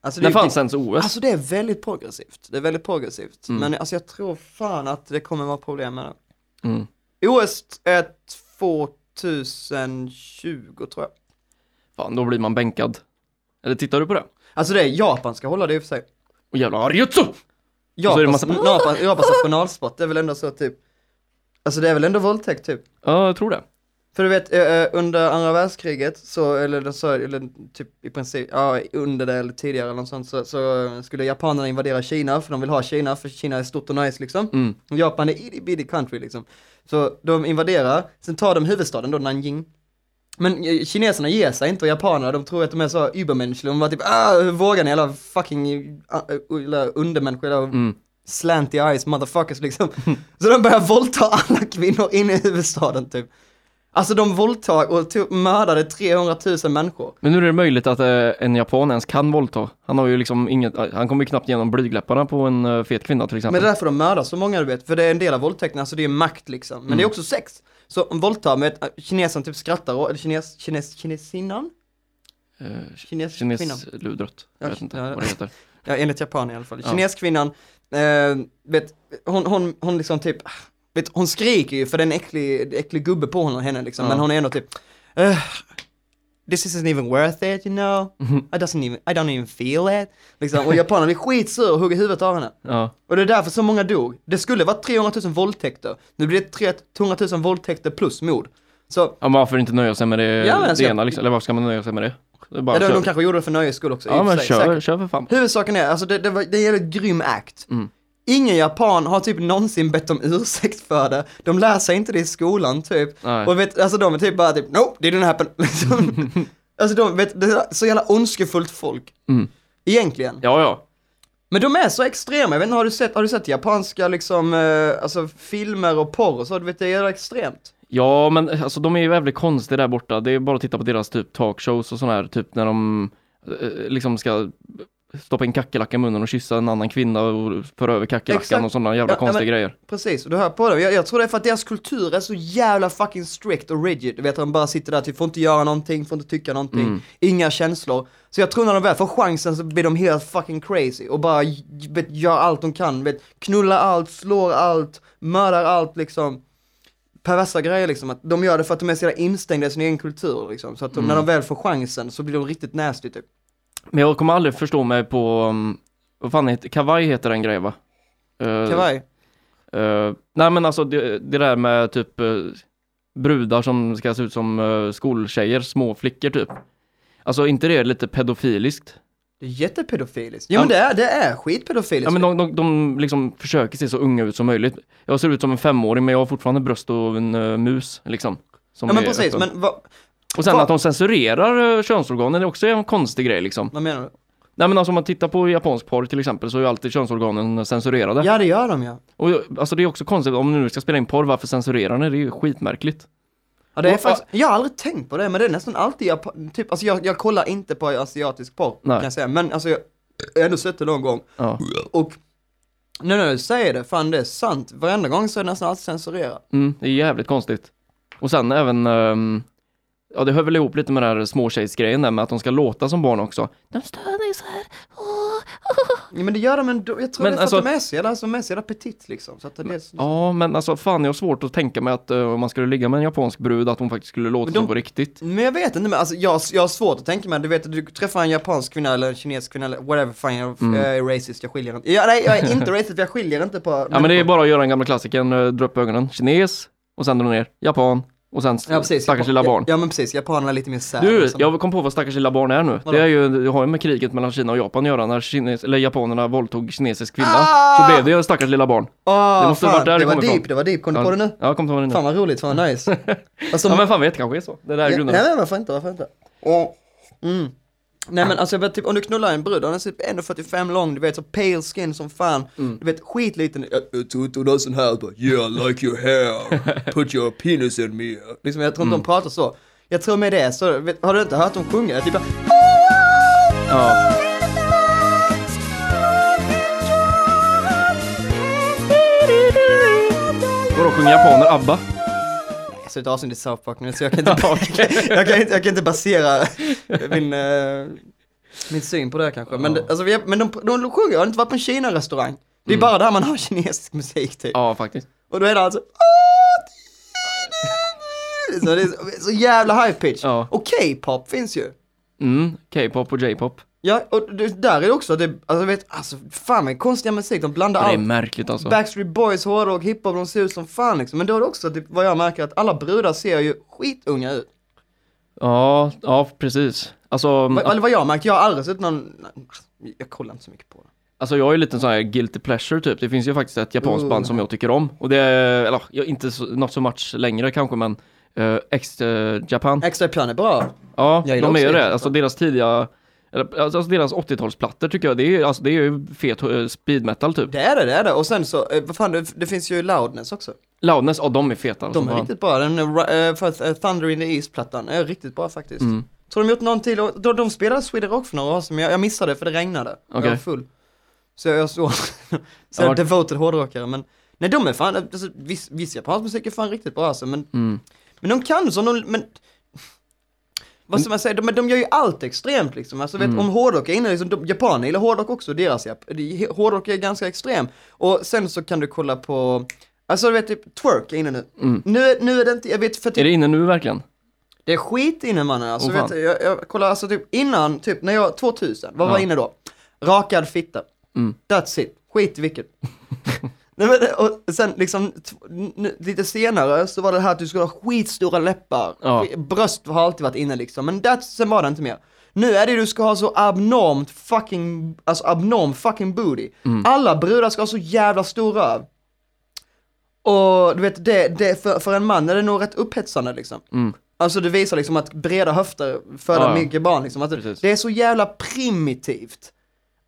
alltså, När det, fanns ens OS? Alltså det är väldigt progressivt, det är väldigt progressivt. Mm. Men alltså jag tror fan att det kommer vara problem med det. Mm. OS är 2020 tror jag. Fan, då blir man bänkad. Eller tittar du på det? Alltså det är Japan ska hålla det i och för sig. Och jävla det Japans, massa- Japans nationalsport, det är väl ändå så typ. Alltså det är väl ändå våldtäkt typ. Ja, jag tror det. För du vet, eh, eh, under andra världskriget, så, eller, så, eller typ i princip, ja under det eller tidigare eller något sånt, så, så skulle japanerna invadera Kina, för de vill ha Kina, för Kina är stort och nice liksom. Mm. Japan är itty bitty country liksom. Så de invaderar, sen tar de huvudstaden då, Nanjing. Men eh, kineserna ger sig inte och japanerna, de tror att de är så übermänskliga, de var typ ah, hur vågar ni alla fucking uh, uh, undermänniskor, Mm. slanty eyes motherfuckers liksom. Så de börjar våldta alla kvinnor inne i huvudstaden typ. Alltså de våldtar och mördade 300 000 människor. Men hur är det möjligt att eh, en japan ens kan våldta? Han har ju liksom inget, han kommer ju knappt igenom blygdläpparna på en eh, fet kvinna till Men exempel. det är därför de mördar så många du vet, för det är en del av våldtäkten, alltså det är makt liksom. Men det är också sex. Så om våldtar med ett, kinesen typ skrattar och, eller kines, kines, kinesinnan? Eh, Kines, kvinnan. Kinesludret. Jag Ja, vet inte ja. vad det heter. Ja, enligt japan i alla fall. Ja. Kineskvinnan, eh, vet, hon, hon, hon liksom typ, vet, hon skriker ju för det är en äcklig, äcklig gubbe på honom, henne liksom, men hon är ändå typ, "Ugh, this isn't even worth it you know, Mhm. I, doesn't even, I don't even feel it. Liksom, och japanerna blir skitsur och hugger huvudet av henne. Ja. Och det är därför så många dog. Det skulle vara 300 000 våldtäkter, nu blir det 300 000 våldtäkter plus mord. Så, ja, men varför inte nöja sig med det, Ja, men det alltså- ena liksom? Eller varför ska man nöja sig med det? det bara ja, de, de kanske gjorde det för nöjes skull också. Ja men sig, kör, säkert. kör för fan. Huvudsaken är, alltså det, det, var, det är en grym act. Mm. Ingen japan har typ någonsin bett om ursäkt för det. De lär sig inte det i skolan typ. Nej. Och vet, alltså de är typ bara typ, no, didn't happen. Liksom. alltså de, vet, det är så jävla ondskefullt folk. Mm. Egentligen. Ja, ja. Men de är så extrema, jag vet inte, har du sett, har du sett japanska liksom, eh, alltså filmer och porr och så, du vet det är extremt. Ja, men alltså de är ju jävligt konstiga där borta. Det är bara att titta på deras typ talkshows och sådär, här, typ när de eh, liksom ska stoppa in kackerlacka i munnen och kyssa en annan kvinna och föra över kackerlackan och sådana jävla Ja, konstiga men- grejer. Precis, och du hör på det. Jag, jag tror det är för att deras kultur är så jävla fucking strict och rigid. Du vet, de bara sitter där, typ får inte göra någonting, får inte tycka någonting, Mm. inga känslor. Så jag tror när de väl får chansen så blir de helt fucking crazy och bara vet, gör allt de kan, vet, knullar allt, slår allt, mördar allt liksom. Perversa grejer liksom, att de gör det för att de är så jävla instängda i sin egen kultur liksom. Så att de, när Mm. de väl får chansen så blir de riktigt nasty typ. Men jag kommer aldrig förstå mig på, um, vad fan heter, kavaj heter den grejen va? Uh, Kavaj. uh, nej men alltså det, det där med typ uh, brudar som ska se ut som uh, skoltjejer, små flickor typ. Alltså inte det är lite pedofiliskt? Det är jättepedofiliskt. Ja, Jo men men- det är, det är skitpedofiliskt. Ja men de, de, de liksom försöker se så unga ut som möjligt. Jag ser ut som en femåring men jag har fortfarande bröst och en uh, mus liksom. Som ja men precis, öppen. men vad, Och sen vad- att de censurerar uh, könsorganen är också en konstig grej liksom. vad menar du? Nej men alltså om man tittar på japansk porr till exempel så är ju alltid könsorganen censurerade. Ja det gör de ja. Och alltså det är också konstigt, om ni nu ska spela in porr, varför censurerar ni? Det är ju skitmärkligt. Ja, det är faktiskt, jag har aldrig tänkt på det, men det är nästan alltid jag, typ, alltså jag, jag kollar inte på asiatisk porr, Nej. kan jag säga, men alltså jag, jag har ändå sett det någon gång, Ja. och nu när du säger det, fan det är sant, varenda gång så är det nästan alltid censurerat. Mm, det är jävligt konstigt. Och sen även, ehm, ja det hör väl ihop lite med den här småtjejsgrejen där med att de ska låta som barn också. De stönar ju så här. Ja, men det gör de ändå, jag tror Men det är för alltså- att de är så jävla, alltså, de är så jävla petit liksom, så att det är så, Ja, men alltså fan jag har svårt att tänka mig att eh, om man skulle ligga med en japansk brud att hon faktiskt skulle låta Men de- så på riktigt. Men jag vet inte, men alltså jag, jag har svårt att tänka mig, du vet du träffar en japansk kvinna eller en kinesisk kvinna eller whatever, fan jag, Mm. jag är racist, jag skiljer inte, ja, nej jag är inte racist, jag skiljer inte på Ja men det är bara att göra den gamla klassikern, eh, dra upp ögonen, kines, och sen dra ner, japan, och sen ja, precis, stackars Japan- lilla barn. Ja, ja men precis, japanerna är lite mer sad. Du, liksom. jag kom på vad stackars lilla barn är nu. Vadå? Det är ju, det har ju med kriget mellan Kina och Japan att göra. När kines, eller japanerna våldtog kinesisk kvinna Ah! så blev det ju stackars lilla barn. Åh, Det måste fan, varit där det det var deep, ifrån. det var deep, kom du på det nu? Ja, kom vad det nu. Fan vad roligt, fan vad nice. Alltså, Ja men fan vet, kanske är så. Det där är ja, grunden. nej, men varför inte, varför inte? Mm. Nej men alltså jag vet, typ, om du knullar en brud, den är typ 1,45 lång, du vet så pale skin som fan, Mm. du vet skitliten, Jag hon har sån här bara Yeah I like your hair Put your penis in me liksom jag tror Mm. inte de pratar så. Jag tror med det så, vet, har du inte hört dem sjunga? Typ bara, Ja. Vadå, sjunger japaner ABBA? Jag ser ett avsnitt i South Park nu så jag kan inte, jag, kan inte, jag kan inte basera min, eh, min syn på det kanske. Men, det, alltså, vi, men de, de sjunger, jag har inte varit på en Kina-restaurang. Det är bara där man har kinesisk musik typ. Ja, faktiskt. Och då är det alltså så, det är så, så jävla high pitch. Ja. Och K-pop finns ju. Mm, K-pop och J-pop. Ja, och det, där är det också, det, alltså vet, alltså fan vad konstiga musik, de blandar Det är allt. märkligt alltså. Backstreet Boys, hårdrock, hiphop, de ser ut som fan liksom. Men då är det också typ, vad jag märker att alla brudar ser ju skitunga ut. Ja, ja precis. Alltså, Va- Eller vad jag märkt, jag har aldrig sett någon, jag kollar inte så mycket på det. alltså jag är ju lite sån här guilty pleasure typ. Det finns ju faktiskt ett japanskt Oh. band som jag tycker om. Och det är, eller ja, inte så, not so much längre kanske men uh, X eh, Japan. Extra Piano är bra. Ja, Jag de är ju det. X Alltså deras tidiga, alltså deras 80-talsplattor tycker jag, det är alltså, det är ju fet eh, speed metal typ. Det är det, det är det. Och sen så, eh, vad fan, det, det finns ju Loudness också. Loudness, ja de är feta. Alltså, De är fan. riktigt bra, den uh, för, Thunder in the East-plattan är riktigt bra faktiskt. Mm. Tror de gjort någon till, de, de spelade Sweden Rock för några år sedan, jag, jag missade för det regnade. Jag Okej. var full. Så jag såg, så jag Ja. är devoted hårdrockare, men nej de är fan, alltså, viss, viss japansk musik är fan riktigt bra alltså, men, Mm. men de kan som de, men vad ska man säga, de, men de gör ju allt extremt liksom, alltså Mm. vet, om hårdrock är inne, liksom, de, japaner gillar hårdrock också, deras jap, de- hårdrock är ganska extrem. Och sen så kan du kolla på, alltså du vet typ, twerk är inne nu. Mm. Nu, nu är det inte, jag vet för typ, Är det inne nu verkligen? det är skit inne mannen, alltså fan. vet jag, jag kollar alltså typ innan, typ när jag, 2000, vad var Ja. inne då? Rakad fitta. Mm. That's it, skit i vilket. Nej, men, och sen liksom, t- lite senare så var det här att du skulle ha skitstora läppar, Ja. Bröst har alltid varit inne liksom, men that, sen var det inte mer. Nu är det du ska ha så abnormt fucking, alltså abnorm fucking booty. Mm. Alla brudar ska ha så jävla stor röv. Och du vet, det, det för, för en man är det nog rätt upphetsande liksom. Mm. Alltså det visar liksom att breda höfter föder Ja, mycket barn liksom. Att det, det är så jävla primitivt.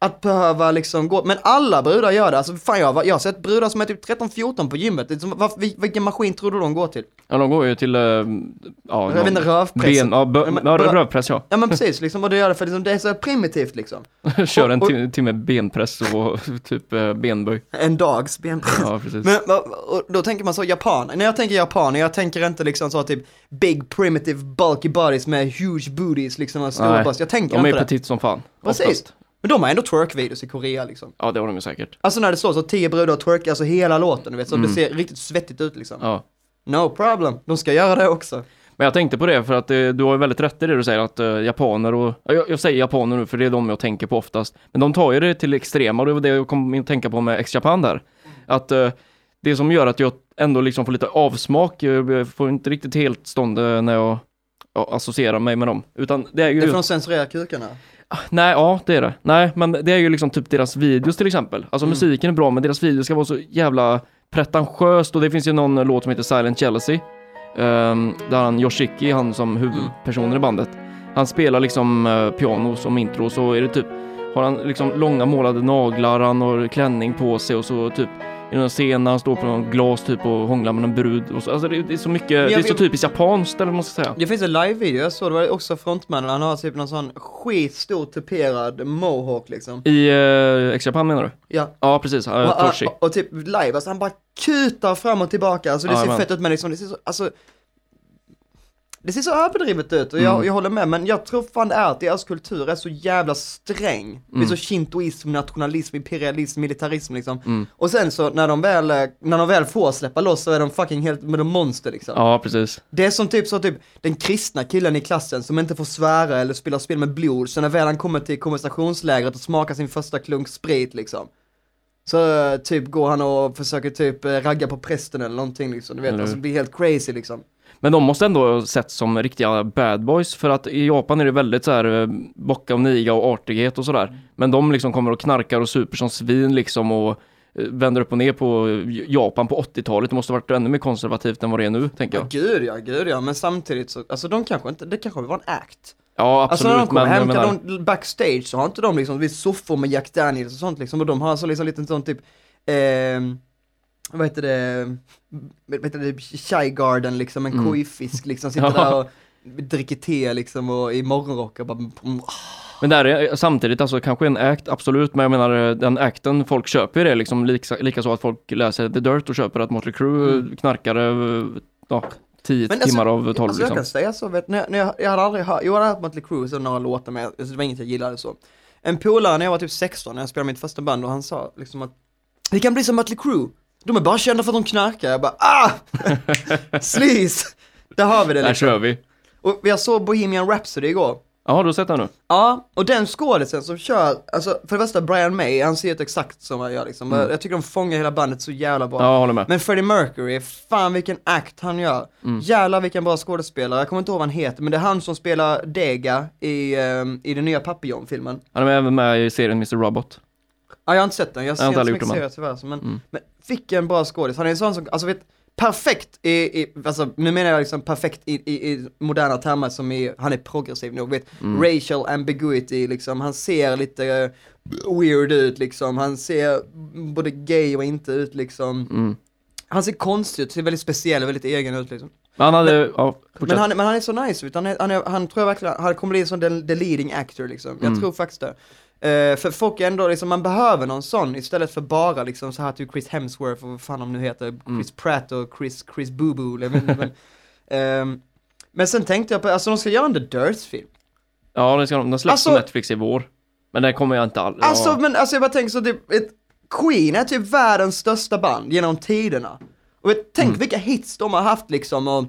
Att behöva liksom gå, men alla brudar gör det. Alltså fan jag, jag har sett brudar som är typ 13-14 på gymmet. Det är som, vad, vil- vilken maskin tror du de går till? Ja, de går ju till, eh, ja, Jag vet inte, rövpressen. ben, ja, bö, Ja, rövpress ja. Ja men precis, liksom, och det gör det för liksom, det är så primitivt liksom. Kör en och- tim- timme benpress och typ eh, benböj. En dags benpress. Ja, precis. Men och då tänker man så japaner, när jag tänker japaner, jag tänker inte liksom så typ big primitive bulky bodies med huge booties liksom och stora bröst. Jag tänker de är inte det. petit som fan. Precis. oftast. Men de har ändå twerk-videos i Korea liksom. Ja, det har de ju säkert. Alltså när det står så tio brudar twerkar, alltså hela låten, du vet, så det ser riktigt svettigt ut liksom. Ja. No problem, de ska göra det också. Men jag tänkte på det för att eh, du har ju väldigt rätt i det du säger att eh, japaner och, ja, jag, jag säger japaner nu för det är de jag tänker på oftast. Men de tar ju det till extrema och det var det jag kom att tänka på med X-Japan där. Att eh, det som gör att jag ändå liksom får lite avsmak, jag får inte riktigt helt stånd när jag ja, associerar mig med dem. Utan det är ju... Det är för de censurerar kukarna. Nej, ja det är det. Nej, men det är ju liksom typ deras videos till exempel. Alltså musiken är bra, men deras videos ska vara så jävla pretentiöst och det finns ju någon låt som heter Silent Jealousy. Um, där han, Yoshiki, han som huvudpersonen i bandet, han spelar liksom uh, piano som intro så är det typ, har han liksom långa målade naglar, han har klänning på sig och så typ i någon scen när han står på någon glas typ och hånglar med en brud och så, alltså det, det är så mycket, det är jag- så typiskt japanskt eller vad man ska säga. Det finns en live-video, jag såg det var också frontmannen, han har typ någon sån skitstor tuperad mohawk liksom. I uh, X-Japan menar du? Ja. Ja, precis. Uh, Och, och, och typ live, alltså han bara kutar fram och tillbaka, alltså det Ja, ser men. fett ut men liksom, det ser så, alltså det ser så överdrivet ut och jag, Mm. jag håller med, men jag tror fan det är att deras kultur är så jävla sträng. Det är Mm. så shintoism, nationalism, imperialism, militarism liksom. Mm. Och sen så när de väl, eh, när de väl får släppa loss så är de fucking helt med de monster liksom. Ja, precis. Det är som typ så typ den kristna killen i klassen som inte får svära eller spela spel med blod, så när väl han kommer till konversationslägret och smakar sin första klunk sprit liksom. Så eh, typ går han och försöker typ eh, ragga på prästen eller någonting liksom, du vet, Eller alltså blir helt crazy liksom. Men de måste ändå ha sett som riktiga bad boys för att i Japan är det väldigt så här eh, bocka och niga och artighet och sådär. Men de liksom kommer och knarkar och super som svin liksom och eh, vänder upp och ner på eh, Japan på 80-talet. Det måste ha varit ännu mer konservativt än vad det är nu, tänker Ja, jag. gud ja, gud ja, men samtidigt så, alltså de kanske inte, det kanske var en act. Ja, Alltså absolut. när de kommer men hem, kan de, backstage så har inte de liksom, vid soffor med Jack Daniels och sånt liksom, och de har så liksom lite sån typ, ehm, vad heter det, vad heter det, Shy Garden liksom, en Mm. kojfisk liksom, sitter där och dricker te liksom och i morgonrock och bara, mm, men där är samtidigt alltså kanske en act, absolut. Men jag menar eh, den acten, folk köper det liksom. Lika, lika så att folk läser The Dirt och köper att Motley Crue Mm. knarkar eh, ja, 10 Men alltså- timmar av 12 Alltså jag liksom. kan säga så, vet, när, jag- när jag, jag hade aldrig hört, jag hade hört Mötley Crüe och några låtar med, alltså det var inget jag gillade så. En polare när jag var typ 16, när jag spelade mitt första band och han sa liksom att Vi kan bli som Mötley Crüe, de är bara kända för att de knarkar, jag bara ah! Sleaze! Där har vi det Där liksom. kör vi. Och jag såg Bohemian Rhapsody igår. Ja, du har sett den nu? Ja, och den skådisen som kör, alltså för det första Brian May, han ser ut exakt som han gör liksom. Jag tycker de fångar hela bandet så jävla bra. Ja, jag håller med. Men Freddie Mercury, fan vilken act han gör. Jävlar vilken bra skådespelare, jag kommer inte ihåg vad han heter, men det är han som spelar Dega i, ehm, i den nya Papillon-filmen. Han är även med i serien Mr. Robot. Ja, jag har inte sett den, jag ser inte inte så mycket serier tyvärr, men, men vilken bra skådis. Han är en sån som, alltså vet, perfekt i, i alltså nu menar jag liksom perfekt i, i, i moderna termer som i, han är progressiv nog, vet, racial ambiguity liksom, han ser lite eh, weird ut liksom, han ser både gay och inte ut liksom. Han ser konstig ut, ser väldigt speciell och väldigt egen ut liksom. Men han hade, ja, fortsätt. Men han, men han är så nice ut, han, är, han, är, han tror jag verkligen, han kommer bli som the, the leading actor liksom. Jag Mm. tror faktiskt det. Eh, för folk är ändå liksom, man behöver någon sån istället för bara liksom så här typ Chris Hemsworth och vad fan de nu heter, Mm. Chris Pratt och Chris, Chris Boo Boo, jag vet inte, men, ehm, men sen tänkte jag på, alltså de ska göra en The Dirt-film. Ja, den, ska, den släpps Alltså- på Netflix i vår. Men den kommer jag inte all... Alltså, men alltså jag bara tänker så typ, ett, Queen är typ världens största band genom tiderna. Och vet, tänk Mm. vilka hits de har haft liksom och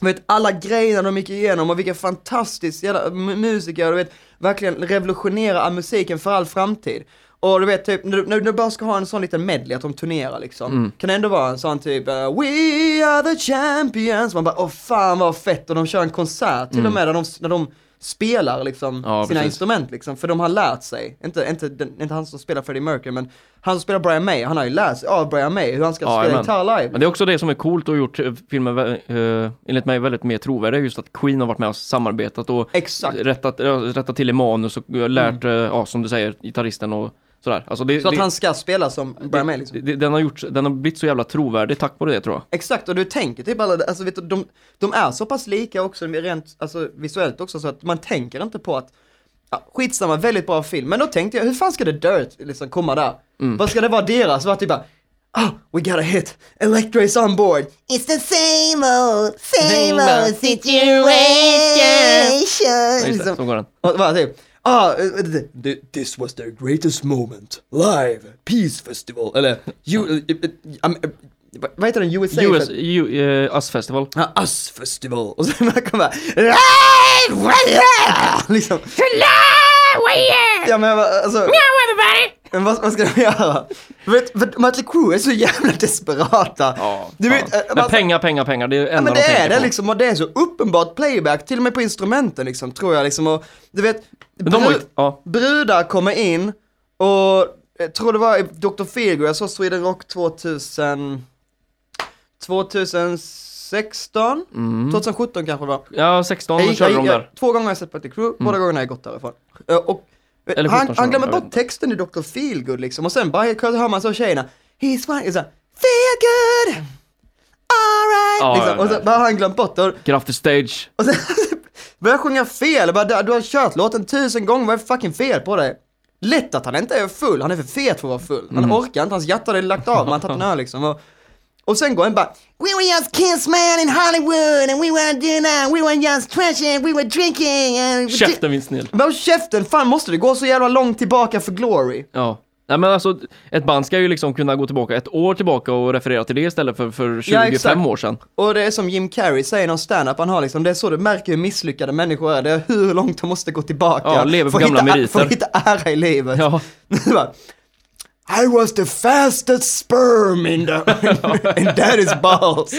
vet, alla grejerna de gick igenom och vilka fantastiskt jävla mu- musiker, du vet, verkligen revolutionera musiken för all framtid. Och du vet typ, när du, bara ska ha en sån liten medley att de turnerar liksom, Mm. kan det ändå vara en sån typ uh, We are the champions, man bara åh fan vad fett och de kör en konsert till och med där de, när de spelar liksom Mm. Ja, sina precis. instrument liksom, för de har lärt sig, inte, inte, den, inte han som spelar Freddie Mercury men han som spelar Brian May, han har ju lärt sig av Brian May hur han ska Ja, spela gitarr live. Men det är också det som är coolt och gjort eh, filmen uh, enligt mig väldigt mer trovärdig, just att Queen har varit med och samarbetat och Exakt. rättat, ja, rättat till i manus och eh, lärt, eh, ja som du säger, gitarristen och sådär. Alltså det. Så att det, han ska spela som Brian May liksom. det, det, den, har gjort, den har blivit så jävla trovärdig tack vare det tror jag. Exakt, och du tänker typ alla, alltså vet du, de, de är så pass lika också rent, alltså visuellt också så att man tänker inte på att Ja, skitsamma, väldigt bra film, men då tänkte jag, hur fan ska The Dirt liksom komma där? Mm. Vad ska det vara deras? Var typ bara, oh, we got a hit, Electra is on board. It's the same old, same Same old old situation. Ja, just det, Liksom. så går den. Och bara typ, ah, eh, eh, Th- This was their greatest moment. Live. Peace Festival. eller, you, eh, vad- heter den, USA? US, U, eh, US Festival. Ja, Us Festival. Och sen man kommer liksom. Ja men jag bara, alltså. Men vad, vad ska de göra? Vet, för Mötley Crüe är så jävla desperata. Ja, du vet, fan. eh, Men man- pengar, pengar, pengar, det är det Ja enda men de det är det på. liksom, och det är så uppenbart playback, till och med på instrumenten liksom, tror jag liksom, och du vet, de har ju, bru- ja, brudar kommer in och jag tror det var Dr. Feelgood, jag såg Sweden Rock 2000, 2016, 2017 kanske det var. ja 16 Jag körde jag de där. Mm. Två gånger har jag sett Mötley Crüe, båda gångerna har jag gått därifrån. Och eh, Eller han, 17 han glömmer bort texten i Dr. Feelgood liksom, och sen bara hör man så tjejerna, he's fine, så här, feel good, alright, Ja, liksom. och så bara har han glömt bort det. Get off the stage. och sen börjar jag sjunga fel, bara, du har kört låten tusen gånger, vad är fucking fel på dig? Lätt att han inte är full, han är för fet för att vara full. Han orkar inte, hans hjärta hade lagt av, man har tagit en öl liksom. Och, och sen går han bara, We were just kids, man, in Hollywood, and we were that. We were just trashing, we were drinking, and Käften min snäll. men käften, fan måste det gå så jävla långt tillbaka för Glory? Ja. Nej men alltså, ett band ska ju liksom kunna gå tillbaka ett år tillbaka och referera till det istället för, för 25 Ja, år sedan. Och det är som Jim Carrey säger i någon standup han har liksom, det är så du märker hur misslyckade människor är, det är hur långt de måste gå tillbaka. Ja, lever på gamla hitta, meriter. För att hitta ära i livet. Ja. I was the fastest sperm in, the, in daddy's balls.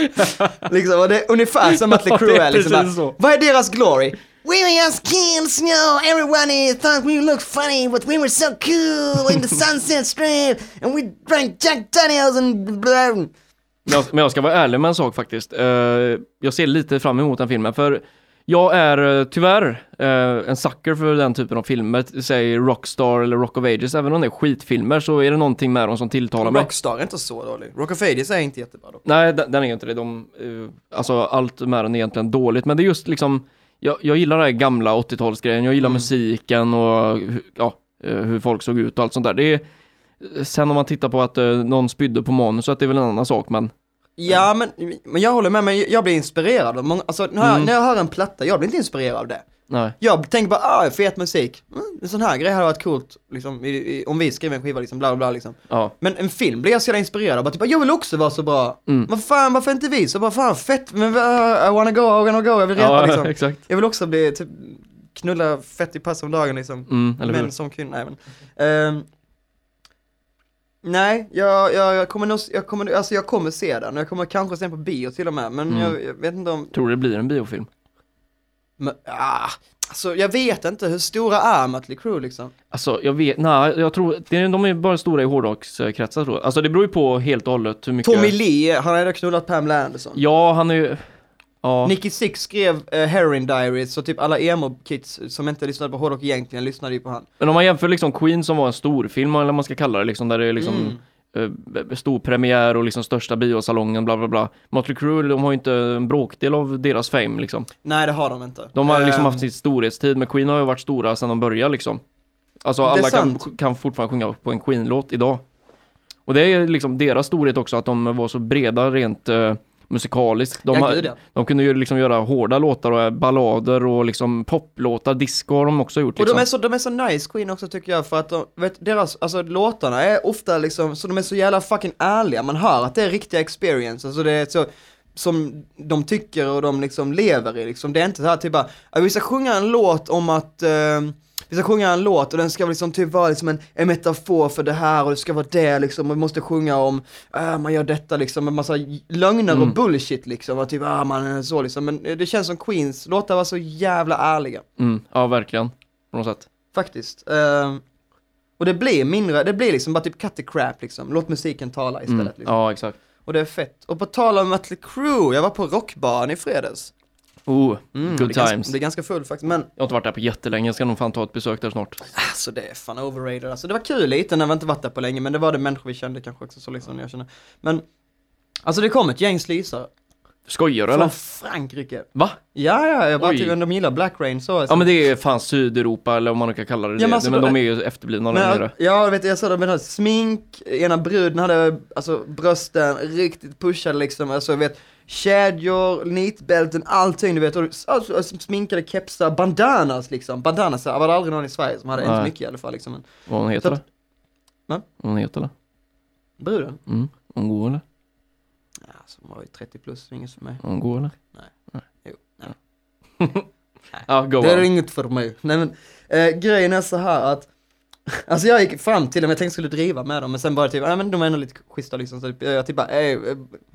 liksom, och det är ungefär som Mötley Ja, Crüe det är liksom. Bara, så. vad är deras glory? we were just kids, you know. Everybody thought we looked funny, but we were so cool in the Sunset Strip, and we drank Jack Daniels and blah. Men jag, men jag ska vara ärlig med en sak faktiskt. Eh, jag ser lite fram emot den filmen för jag är eh, tyvärr eh, en sucker för den typen av filmer, säg Rockstar eller Rock of Ages, även om det är skitfilmer så är det någonting med dem som tilltalar mig. Rockstar är inte så dålig. Rock of Ages är inte jättebra dock. Nej, den, den är inte det. De, eh, alltså allt med den är egentligen dåligt, men det är just liksom, jag, jag gillar den här gamla 80-talsgrejen, jag gillar musiken och ja, hur folk såg ut och allt sånt där. Det är, sen om man tittar på att någon spydde på manus, så att det är väl en annan sak, men Ja, men, men jag håller med, men jag blir inspirerad av många, alltså när Mm. när jag hör en platta, jag blir inte inspirerad av det. Nej. Jag tänker bara, ah, fet musik. Mm, en sån här grej hade varit coolt, liksom, i, i, om vi skriver en skiva liksom, bla bla bla liksom. Ja. Men en film blir jag så inspirerad av, typ, jag vill också vara så bra. Mm. Vad fan, varför inte vi? Så bara, fan fett, men uh, I wanna go, I wanna go, jag vill repa Ja, liksom. exakt. Jag vill också bli, typ, knulla fett i pass om dagen liksom. Mm, eller? Män som kvinnor, nej men. Nej, jag, jag, jag kommer nog, jag kommer, alltså jag kommer se den, jag kommer kanske se den på bio till och med, men Mm. jag, jag vet inte om, Tror du det blir en biofilm? men, ah, alltså jag vet inte, hur stora är Mötley Crüe liksom? Alltså jag vet, nej jag tror, de är bara stora i hårdrockskretsar tror jag. Alltså det beror ju på helt och hållet hur mycket... Tommy Lee, han har ändå knullat Pamela Anderson. Ja, han är ju... Ja. Nicky Six skrev uh, Heroin Diaries, så typ alla emo-kids som inte lyssnade på hårdrock egentligen lyssnade ju på han. Men om man jämför liksom Queen som var en storfilm eller vad man ska kalla det liksom, där det är liksom Mm. eh, stor premiär och liksom största biosalongen bla bla bla. Motley Crue, de har ju inte en bråkdel av deras fame liksom. Nej det har de inte. De har liksom Ehm, haft sin storhetstid, men Queen har ju varit stora sedan de började liksom. Alltså alla kan, kan fortfarande sjunga på en Queen-låt idag. Och det är liksom deras storhet också, att de var så breda rent eh, musikaliskt. De, Ja, har- gud, ja. de kunde ju liksom göra hårda låtar och ballader och liksom poplåtar, disco har de också gjort Och liksom. de är, så, de är så nice Queen också tycker jag för att de, vet, deras, alltså låtarna är ofta liksom, så de är så jävla fucking ärliga, man hör att det är riktiga experience, alltså det är så som de tycker och de liksom lever i liksom, det är inte så här typ bara, "Ja, vi ska sjunga en låt om att eh, vi ska sjunga en låt och den ska liksom typ vara liksom en, en metafor för det här och det ska vara det liksom, och vi måste sjunga om, äh, man gör detta liksom med massa lögner och Mm. bullshit liksom, och typ, ah man är så liksom, men det känns som Queens låtar var så jävla ärliga. Mm, ja, verkligen. På något sätt. Faktiskt. Ehm, och det blir mindre, det blir liksom bara typ cut the crap liksom. Låt musiken tala istället. Mm. Liksom. Ja, exakt. Och det är fett. Och på tal om Mötley Crüe, jag var på rockbaren i fredags. Oh, Mm, good det times. Ganska, det är ganska full faktiskt, men Jag har inte varit där på jättelänge, jag ska nog fan ta ett besök där snart. alltså det är fan overrated. Alltså det var kul lite när vi inte varit där på länge, men det var det människor vi kände kanske också så liksom jag känner. Men, alltså det kom ett gäng slisare. Skojar du Från eller? Frankrike. Va? Ja, ja, jag bara Oj. tyckte de gillar Black Rain så. Ja men det är fan Sydeuropa eller om man nu kan kalla det Ja, det. men alltså, men de är ju efterblivna Men, ja, vet jag sa det med här smink, ena bruden hade alltså brösten riktigt pushade liksom, alltså jag vet, kedjor, nitbälten, allting du vet, och alltså, alltså, sminkade kepsar, bandanas liksom, bandanas var det aldrig någon i Sverige som hade, inte Nej. mycket i alla fall liksom, Vad hon heter? Va? Vad hon heter det? bruden, Mm. Hon går eller? ja, som var ju 30 plus, inget för mig. Hon går eller? Jo, nej. Ja, go Det är inget för mig. Nej men, eh, grejen är så här att Alltså jag gick fram till dem, jag tänkte skulle driva med dem, men sen bara typ, nej men de är ändå lite schyssta liksom, så jag typ bara, hey,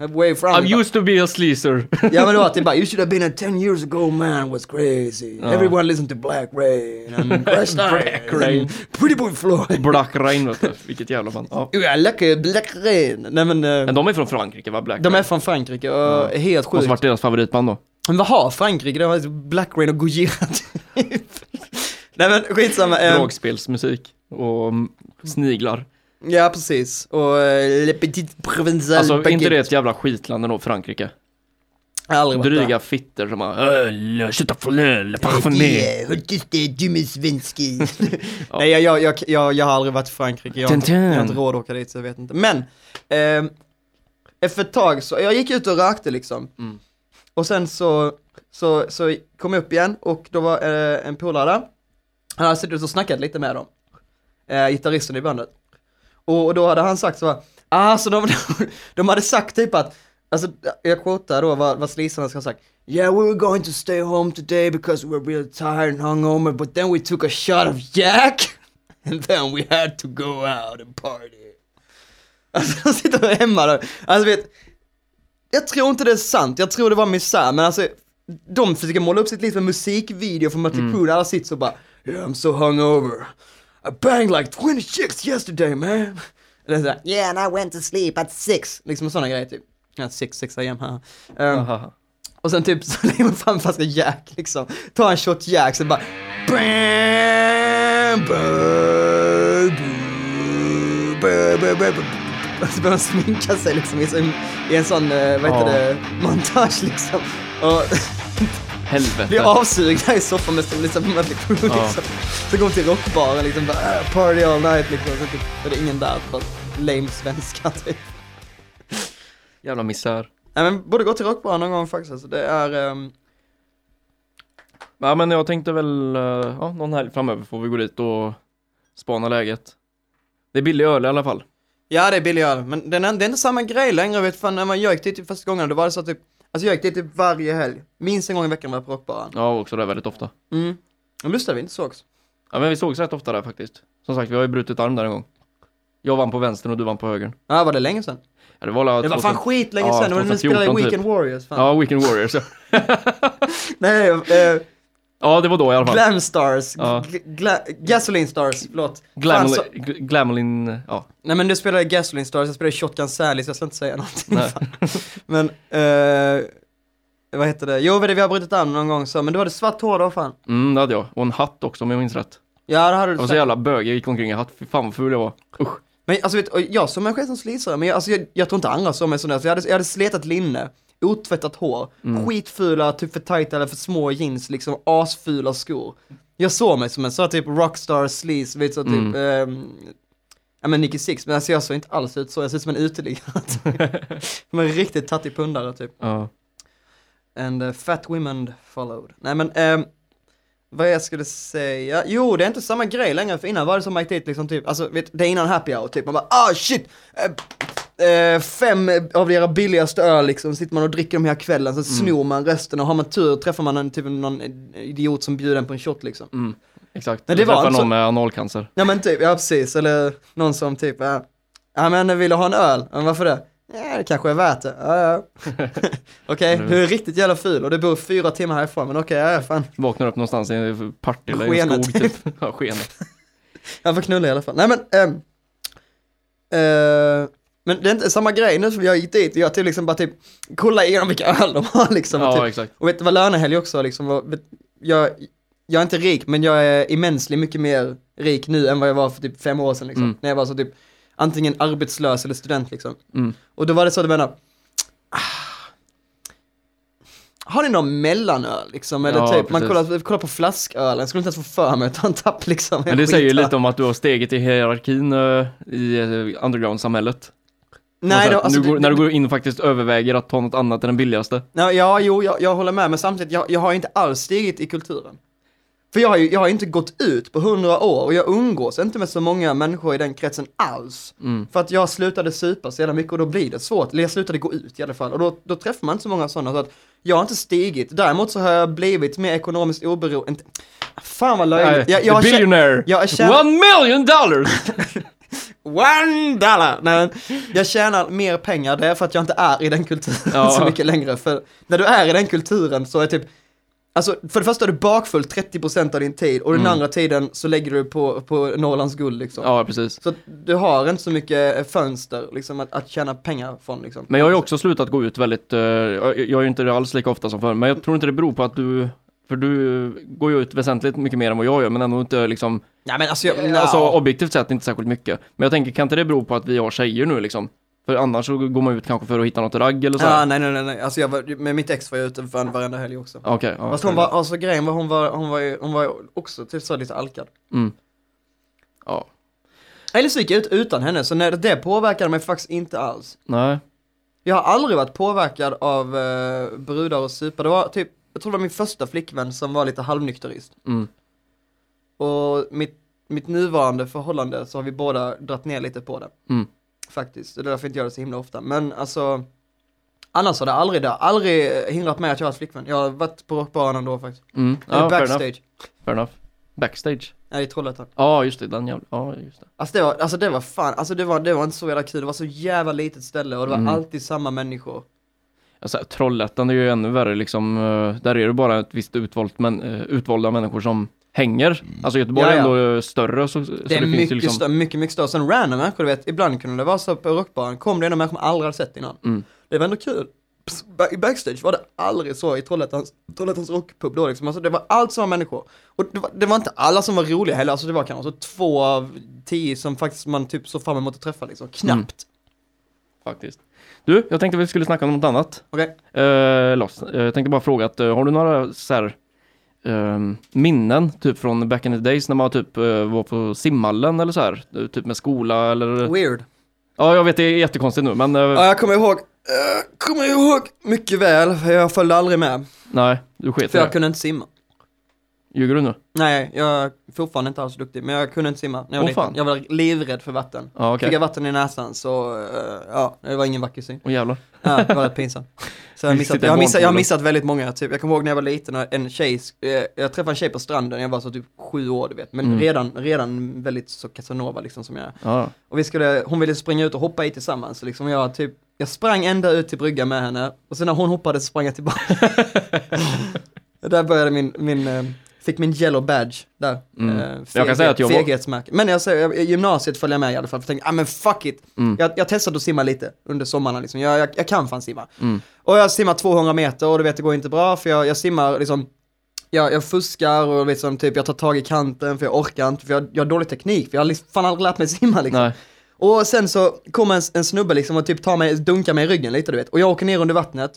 eh, way from I used to be a sleazer. Ja men det var typ bara, you should have been at 10 years ago man was crazy. Ja. Everyone listened to Black Rain and Crash Black Rain. Pretty Boy Floyd. Black Rain vet du. Vilket jävla band. Ja. I like Black Rain. Nej men, eh, Men de är från Frankrike va? Black de är från Frankrike och Ja. helt Måste sjukt. varit deras favoritband då. Men vad har Frankrike? De har Black Rain och Gojira typ. Nej men skitsamma. eh, Dragspelsmusik och mm, sniglar. Ja precis. Och uh, Le Petit Provençal Alltså inte Baguette. det ett jävla skitland ändå, Frankrike? Aldrig varit Dryga fitter som bara öl, kötta flöl, parfumé. Yeah, hört just det, dumme svenski. Nej jag, jag, jag, jag, jag har aldrig varit i Frankrike, jag inte, Tintin. jag har inte råd att åka dit så jag vet inte. Men, ehm, efter ett tag så, jag gick ut och rökte liksom. Mm. Och sen så, så, så kom jag upp igen och då var eh, en polare där. Han hade suttit och snackat lite med dem. Eh, gitarristen i bandet. Och, och då hade han sagt så här, ah, så de, de hade sagt typ att, alltså jag quotar då vad, vad slisarna ska ha sagt. Yeah, we were going to stay home today because we were really tired and hungover, but then we took a shot of Jack, and then we had to go out and party. Alltså de sitter hemma då, alltså vet, jag tror inte det är sant, jag tror det var misär, men alltså de försöker måla upp sitt liv som en musikvideo för Mötley Mm. Crüe, alla sitter så bara Yeah I'm so hungover, I banged like 20 chicks yesterday man. Eller såhär, Yeah, and I went to sleep at six. liksom sådana grejer typ. Ja, 6, 6 am här. Um, och sen typ så lägger man fram en flaska Jack liksom. Ta en shot Jack, så bara bam, bam, bam. Och så börjar man sminka sig liksom i, en- i en sån, eh, vad heter det, montage liksom. Och Helvete. blir avsugna i soffan med som liksom Mötley Crüe liksom. Så går till rockbaren liksom, bara, äh, party all night liksom. Så typ, är det ingen där, för lame svenska typ. Jävla misär. Nej men borde gå till rockbaren någon gång faktiskt, alltså det är... ehm, Ja men jag tänkte väl, eh, ja någon helg framöver får vi gå dit och spana läget. Det är billig öl i alla fall. Ja det är billig öl, men den är, det är inte samma grej längre vet fan när man jag gick dit typ första gången, då var det så typ, alltså jag gick dit typ varje helg. Minst en gång i veckan var jag på rockbaren. Ja också där väldigt ofta. Mm. Men lustigt att vi inte sågs. Ja men vi sågs rätt ofta där faktiskt. Som sagt vi har ju brutit arm där en gång. Jag vann på vänstern och du vann på högern. Ja var det länge sedan? Ja, det var Det var fan 2000 skitlänge Ja, sedan, det var när vi spelade i 2014 Weekend typ. Warriors fan. Ja, Weekend Warriors ja. Nej, eh, Ja det var då i alla fall. Glam Stars, Ja. Gl- gla- Gasoline Stars, förlåt. Fan, Glamolin, så- Gl- Glamolin, ja. Nej men du spelade Gasoline Stars, jag spelade Shotgun Sally så jag ska inte säga någonting. Nej. Men, eh, vad heter det? Jo, vi har brutit arm någon gång så, men du hade svart hår då fan. Mm det hade jag. Och en hatt också om jag minns rätt. Ja, det hade du Jag var så jävla bög, jag gick omkring i hatt. Fy fan vad ful jag var. Usch. Men alltså vet, och jag såg mig själv som slisare, men jag, alltså, jag, jag tror inte andra såg mig sådär, för jag hade, jag hade sletat linne, otvättat hår, skitfula, typ för tajta eller för små jeans, liksom asfula skor. Jag såg mig som en sån typ rockstar sleaze, vet så typ, ehm, ja men Nicky Six, men alltså jag såg inte alls ut så, jag såg ut som en uteliggare. typ. En riktigt tattig pundare typ. Ja. And uh, fat women followed. Nej men, ehm, vad jag skulle säga, jo det är inte samma grej längre för innan var det som gick dit liksom typ, alltså vet, det är innan happy hour typ, man bara ah shit! eh, eh, fem av era billigaste öl liksom, sitter man och dricker dem hela kvällen, så snor man resten och har man tur träffar man en, typ någon idiot som bjuder en på en shot liksom. Mm. Exakt. Men det var någon med analcancer. Ja men typ, ja precis, eller någon som typ, ja, ja men vill du ha en öl? Ja, varför det? Ja det kanske är värt det, ja ja. Okej, du är riktigt jävla ful och du bor fyra timmar härifrån, men okej, ja ja fan. Vaknar upp någonstans i en Partille i en skog typ. Ja, skenet. Jag får knulla i alla fall. Nej men, ehm, eh, men det är inte samma grej nu för jag gick dit och jag typ liksom bara typ kolla igenom vilka öl de har liksom. och Ja typ, exakt. och vet du vad lönehelg också liksom, vet, jag, jag är inte rik men jag är immensely mycket mer rik nu än vad jag var för typ fem år sedan liksom. Mm. När jag var så typ antingen arbetslös eller student liksom. Mm. Och då var det så att jag menar, ah, har ni någon mellanöl liksom? Eller Ja, typ, man precis. kollar, kollar på flaskölen, jag skulle inte ens få för mig att ta en tapp liksom. Men det säger ju lite om att du har steget i hierarkin eh, i eh, underground-samhället. Nej, då, alltså, går, det- när du går in och faktiskt överväger att ta något annat än den billigaste. Ja, ja jo, jag, jag håller med, men samtidigt, jag, jag har inte alls stigit i kulturen. För jag har ju jag har inte gått ut på hundra år och jag umgås inte med så många människor i den kretsen alls. Mm. För att jag slutade supa så jävla mycket och då blir det svårt, eller jag slutade gå ut i alla fall. Och då, då träffar man inte så många sådana, så att jag har inte stigit. Däremot så har jag blivit mer ekonomiskt oberoende. Fan vad löjligt. Jag, jag har The kä- billionaire! jag känner- One million dollars! One dollar! Nej, jag tjänar mer pengar, det är för att jag inte är i den kulturen Ja. så mycket längre. För när du är i den kulturen så är typ, alltså för det första är du bakfull 30% av din tid och den Mm. andra tiden så lägger du på, på Norrlands guld liksom. ja precis. Så du har inte så mycket eh, fönster liksom att, att tjäna pengar från liksom. Men jag har ju också slutat gå ut väldigt, eh, jag jag gör ju inte det alls lika ofta som förr, men jag tror inte det beror på att du, för du går ju ut väsentligt mycket mer än vad jag gör, men ändå inte liksom, Ja men alltså, jag, alltså ja. objektivt sett inte särskilt mycket. Men jag tänker, kan inte det bero på att vi har tjejer nu liksom? För annars så går man ut kanske för att hitta något ragg eller så. Ja, här. nej, nej, nej, nej. Alltså jag var, med mitt ex var jag ute för varenda helg också. Okej, ja. Fast hon var, alltså grejen var, hon var, hon var, hon var också typ så lite alkad. Mm. Ja, Eller så gick jag ut utan henne, så när det påverkade mig faktiskt inte alls. nej. Jag har aldrig varit påverkad av eh, brudar och supa. Det var typ, jag tror det var min första flickvän som var lite halvnykterist. Mm. Och mitt, mitt nuvarande förhållande så har vi båda dratt ner lite på det. Mm. Faktiskt, det är därför jag inte gör det så himla ofta. Men alltså, annars har det aldrig, det aldrig hindrat mig att jag haft flickvän. Jag har varit på rockbaren ändå faktiskt. Mm. Eller Ja, fair enough. backstage. Fair enough. Backstage? Nej, i Trollhättan. Ja, just det, den jävla, ja just det. Alltså det var, alltså det var fan, alltså det var, det var inte så jävla kul. Det var så jävla litet ställe och det var Mm. alltid samma människor. Alltså, Trollhättan är ju ännu värre liksom, eh, där är det bara ett visst utvalt, men, eh, utvalda människor som hänger. Alltså Göteborg Ja, ja. är ändå eh, större så, så Det är mycket, ju liksom, större, mycket, mycket större. Sen random människor, du vet, ibland kunde det vara så på rockbaren, kom det en människa man aldrig hade sett innan. Mm. Det var ändå kul. Pss, I backstage var det aldrig så i Trollhättans, Trollhättans rockpub då liksom. Alltså det var allt samma människor. Och det var, det var inte alla som var roliga heller, alltså det var kanske så två av tio som faktiskt man typ såg fram emot att träffa liksom. Knappt. faktiskt. Du, jag tänkte vi skulle snacka om något annat. Okej? Eh, Loss, eh, jag tänkte bara fråga att, eh, har du några så här, ehm, minnen, typ från back in the days när man typ eh, var på simhallen eller så här, eh, typ med skola eller? Weird. Ja, jag vet det är jättekonstigt nu, men eh, Ja, jag kommer ihåg, uh, kommer ihåg mycket väl, för jag följde aldrig med. nej, du sket För jag kunde inte simma. Ljuger du nu? Nej, jag är fortfarande inte alls duktig, men jag kunde inte simma när jag var Åh, liten. fan. Jag var livrädd för vatten. Ja, okej. Fick jag vatten i näsan så, eh, ja, det var ingen vacker syn. Åh jävlar. Ja, det var rätt pinsamt. Så jag, missat, jag, har missat, jag har missat väldigt många, typ. jag kommer ihåg när jag var liten och en tjej, eh, jag träffade en tjej på stranden, jag var så typ sju år du vet, men Mm. redan, redan väldigt så casanova liksom som jag är. Ja, Och vi skulle, hon ville springa ut och hoppa i tillsammans, så liksom jag typ, jag sprang ända ut till bryggan med henne, och sen när hon hoppade så sprang jag tillbaka. där började min, min, eh, fick min yellow badge där. Mm. Eh, Jag kan säga att jag var-. Men jag säger, jag- gymnasiet följde jag med i alla fall, för jag tänkte, ah men fuck it. Mm. Jag, jag testade att simma lite under sommarna liksom, jag, jag, jag kan fan simma. Mm. Och jag simmar 200 meter och du vet det går inte bra för jag, jag simmar liksom jag, jag fuskar och liksom typ jag tar tag i kanten för jag orkar inte för jag, jag har dålig teknik för jag har liksom, fan aldrig lärt mig simma liksom. Nej. Och sen så kommer en, en snubbe liksom och typ tar mig, dunkar mig i ryggen lite du vet och jag åker ner under vattnet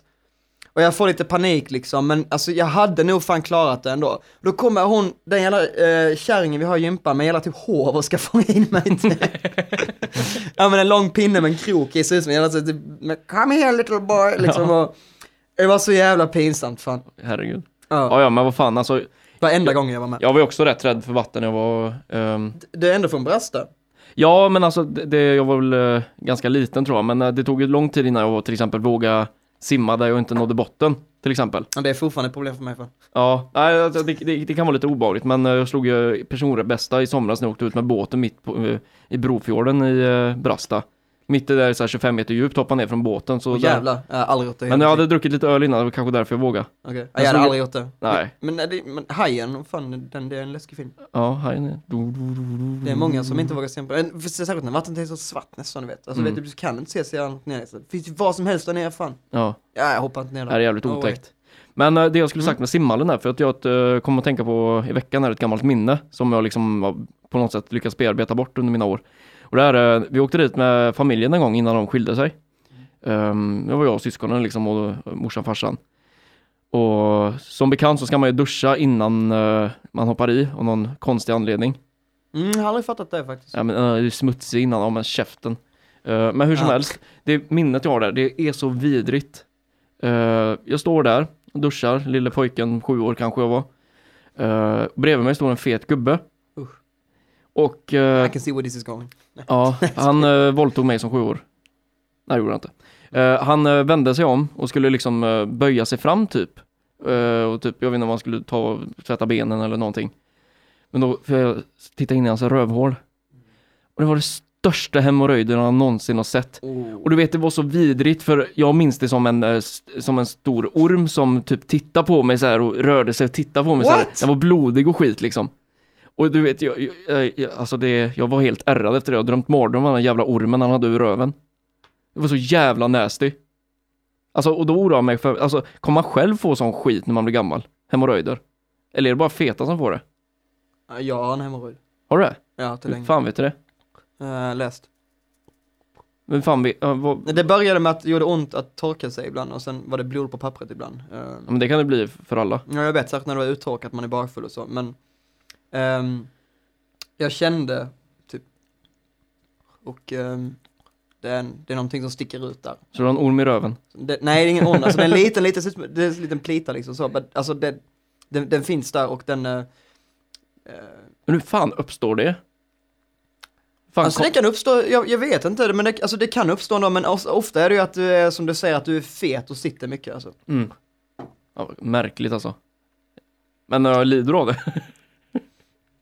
och jag får lite panik liksom men alltså jag hade nog fan klarat det ändå. Då kommer hon, den jävla eh, kärringen vi har i gympan med hela typ hår och ska fånga in mig till. ja men en lång pinne med en krok i ser ut som en jävla typ, come here little boy liksom och det var så jävla pinsamt fan. Herregud. Ja, Ja, ja, men vad fan alltså. varenda gång jag var med. Jag var ju också rätt rädd för vatten jag var... ehm, Det är ändå från Brasta. Ja, men alltså det, jag var väl eh, ganska liten tror jag, men eh, det tog ju lång tid innan jag till exempel våga simma där jag inte nådde botten, till exempel. Ja, det är fortfarande ett problem för mig för. Ja, nej, alltså, det, det, det kan vara lite obehagligt, men eh, jag slog ju personbästa i somras när jag åkte ut med båten mitt på, eh, i Brofjorden i eh, Brasta. Mitt i där så här 25 meter djupt, hoppade ner från båten. Så Åh där- jävlar, jag har aldrig gjort det. Men jag hade druckit lite öl innan, det var kanske därför jag vågade. Okej, Jag jag hade aldrig gjort det. Nej. Men, det, men Hajen, fan, den, det är en läskig film. Ja, du, du, Det är många som inte vågar simma på den. Särskilt när vattnet är så svart nästan, du vet. Alltså Mm. vet du, du kan inte se sig långt ner. Så Det finns ju vad som helst där nere, fan. Ja, Ja, jag hoppar inte ner det där. här är jävligt otäckt. Men eh, det jag skulle Mm. sagt med simhallen här, för att jag uh, kom att tänka på i veckan är ett gammalt minne som jag liksom på något sätt lyckats bearbeta bort under mina år. Och det eh, vi åkte dit med familjen en gång innan de skilde sig. Um, det var jag och syskonen liksom och eh, morsan och farsan. Och som bekant så ska man ju duscha innan eh, man hoppar i av någon konstig anledning. Mm, jag har aldrig fattat det faktiskt. Ja men uh, det är smutsig innan, ja men käften. Eh, men hur som Ja. helst, det minnet jag har där, det är så vidrigt. Eh, jag står där duschar, lille pojken, sju år kanske jag var. Uh, bredvid mig står en fet gubbe. Och eh, I can see where this is going. ja, han uh, våldtog mig som sju år. Nej det gjorde han inte. Eh, han vände sig om och skulle liksom böja sig fram typ. Och typ, jag vet inte om han skulle ta och tvätta benen eller någonting. Men då får jag titta in i hans rövhål. Och det var det största hemorrojden han någonsin har sett. Oh. Och du vet, det var så vidrigt för jag minns det som en, som en stor orm som typ tittade på mig så här och rörde sig och tittade på mig så här. What? Den var blodig och skit liksom. Och du vet, jag, jag, jag, alltså det, jag var helt ärrad efter det. Jag drömt mardröm om den jävla ormen han hade ur röven. Det var så jävla nasty. Alltså, och då oroar jag mig för, alltså, kommer man själv få sån skit när man blir gammal? Hemorrojder? Eller är det bara feta som får det? Ja, Jag har en hemorrojd. Har du det? Ja, till Hur länge. fan vet du det? Uh, läst. Men fan, vi, ja, vad, Det började med att det gjorde ont att torka sig ibland och sen var det blod på pappret ibland. Ja, men det kan det bli för alla. Ja, jag vet, särskilt när du är uttorkat, man är bakfull och så, men ehm, jag kände typ, och ehm, det, är en, det är någonting som sticker ut där. Så du har en orm i röven? Det, nej, det är ingen ond, alltså det är en liten, liten, det är en liten plita liksom så, men alltså det, den, den finns där och den, eh, eh, Men hur fan uppstår det? Fan, alltså kom, det kan uppstå, jag, jag vet inte, men det, alltså det kan uppstå ändå, men of- ofta är det ju att du är, som du säger, att du är fet och sitter mycket alltså. mm. ja, märkligt alltså. Men jag lider du av det?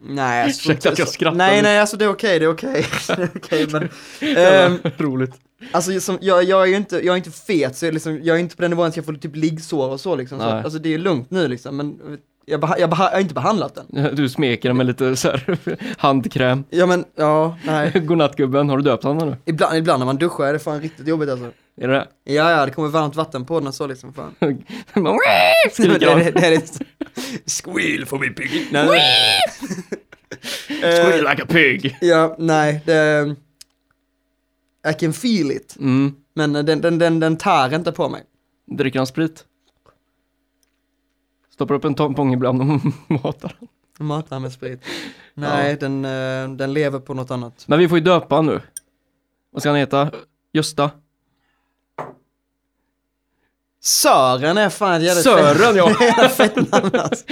Nej, alltså, Ursäkta att jag skrattar Nej, nej, alltså det är okej, det är okej. okej, men... Jävla roligt. Alltså som, jag, jag är ju inte, jag är inte fet, så jag, är liksom, jag är inte på den nivån att jag får typ liggsår och så liksom. Så, alltså det är lugnt nu liksom, men jag, beha, jag, beha, jag har inte behandlat den. Du smeker den med lite så här handkräm. Ja men, ja, nej. Godnattgubben, har du döpt honom nu? Ibland, ibland när man duschar är det fan riktigt jobbigt alltså. Är det Ja, ja, det kommer varmt vatten på den och så liksom, fan. det? det, Skriker han. det, är lite... Squeal for me, piggy. Nej. Squeal like a pig. ja, nej, det... I can feel it. Mm. Men den, den, den, den tär inte på mig. Dricker han sprit? Stoppar upp en tampong ibland och matar. Matar med sprit. Nej, den, eh, den lever på något annat. Men vi får ju döpa nu. Vad ska han heta? Gösta? Sören är fan ett jävligt Sören ja! Alltså.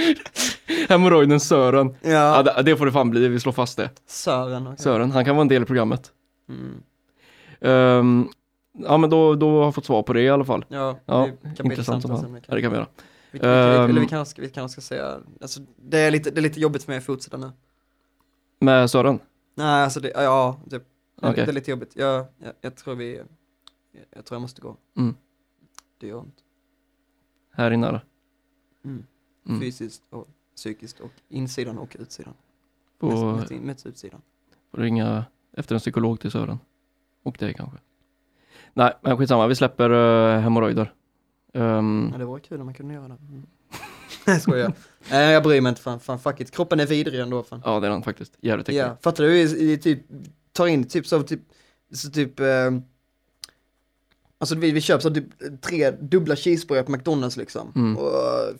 Hemorrojden Sören. Ja, Ja, det, det får det fan bli, vi slår fast det. Sören. okej. Sören, han kan vara en del i programmet. Mm. Ehm, ja men då, då har jag fått svar på det i alla fall. Ja, Ja, Intressant som fan. Ja, det kan vi göra. Vi Ehm. eller vi kanske, vi kanske ska säga, alltså, det, är lite, det är lite jobbigt för mig att fortsätta nu. Med Sören? Nej, alltså det, ja, det, det, Okej. det är lite jobbigt. Jag, jag, jag tror vi, jag, jag tror jag måste gå. Mm. Det gör ont. Här inne eller? Mm. Mm. Fysiskt och psykiskt och insidan och utsidan. På, Mest, mest, mest utsidan. får ringa efter en psykolog till Sören. Och dig kanske. Nej, men skitsamma, vi släpper uh, hemorrojder. Ehm, Ja, det vore kul om man kunde göra det. Mm. Nej, jag skojar. Nej, jag bryr mig inte fan, fan fuck it. Kroppen är vidrig ändå fan. ja, det är den faktiskt. Jävligt äcklig. Ja, fattar du? I, i, typ, tar in typ så, typ, så typ, eh, alltså vi, vi köper så typ tre dubbla cheeseburgare på McDonalds liksom. Mm. Och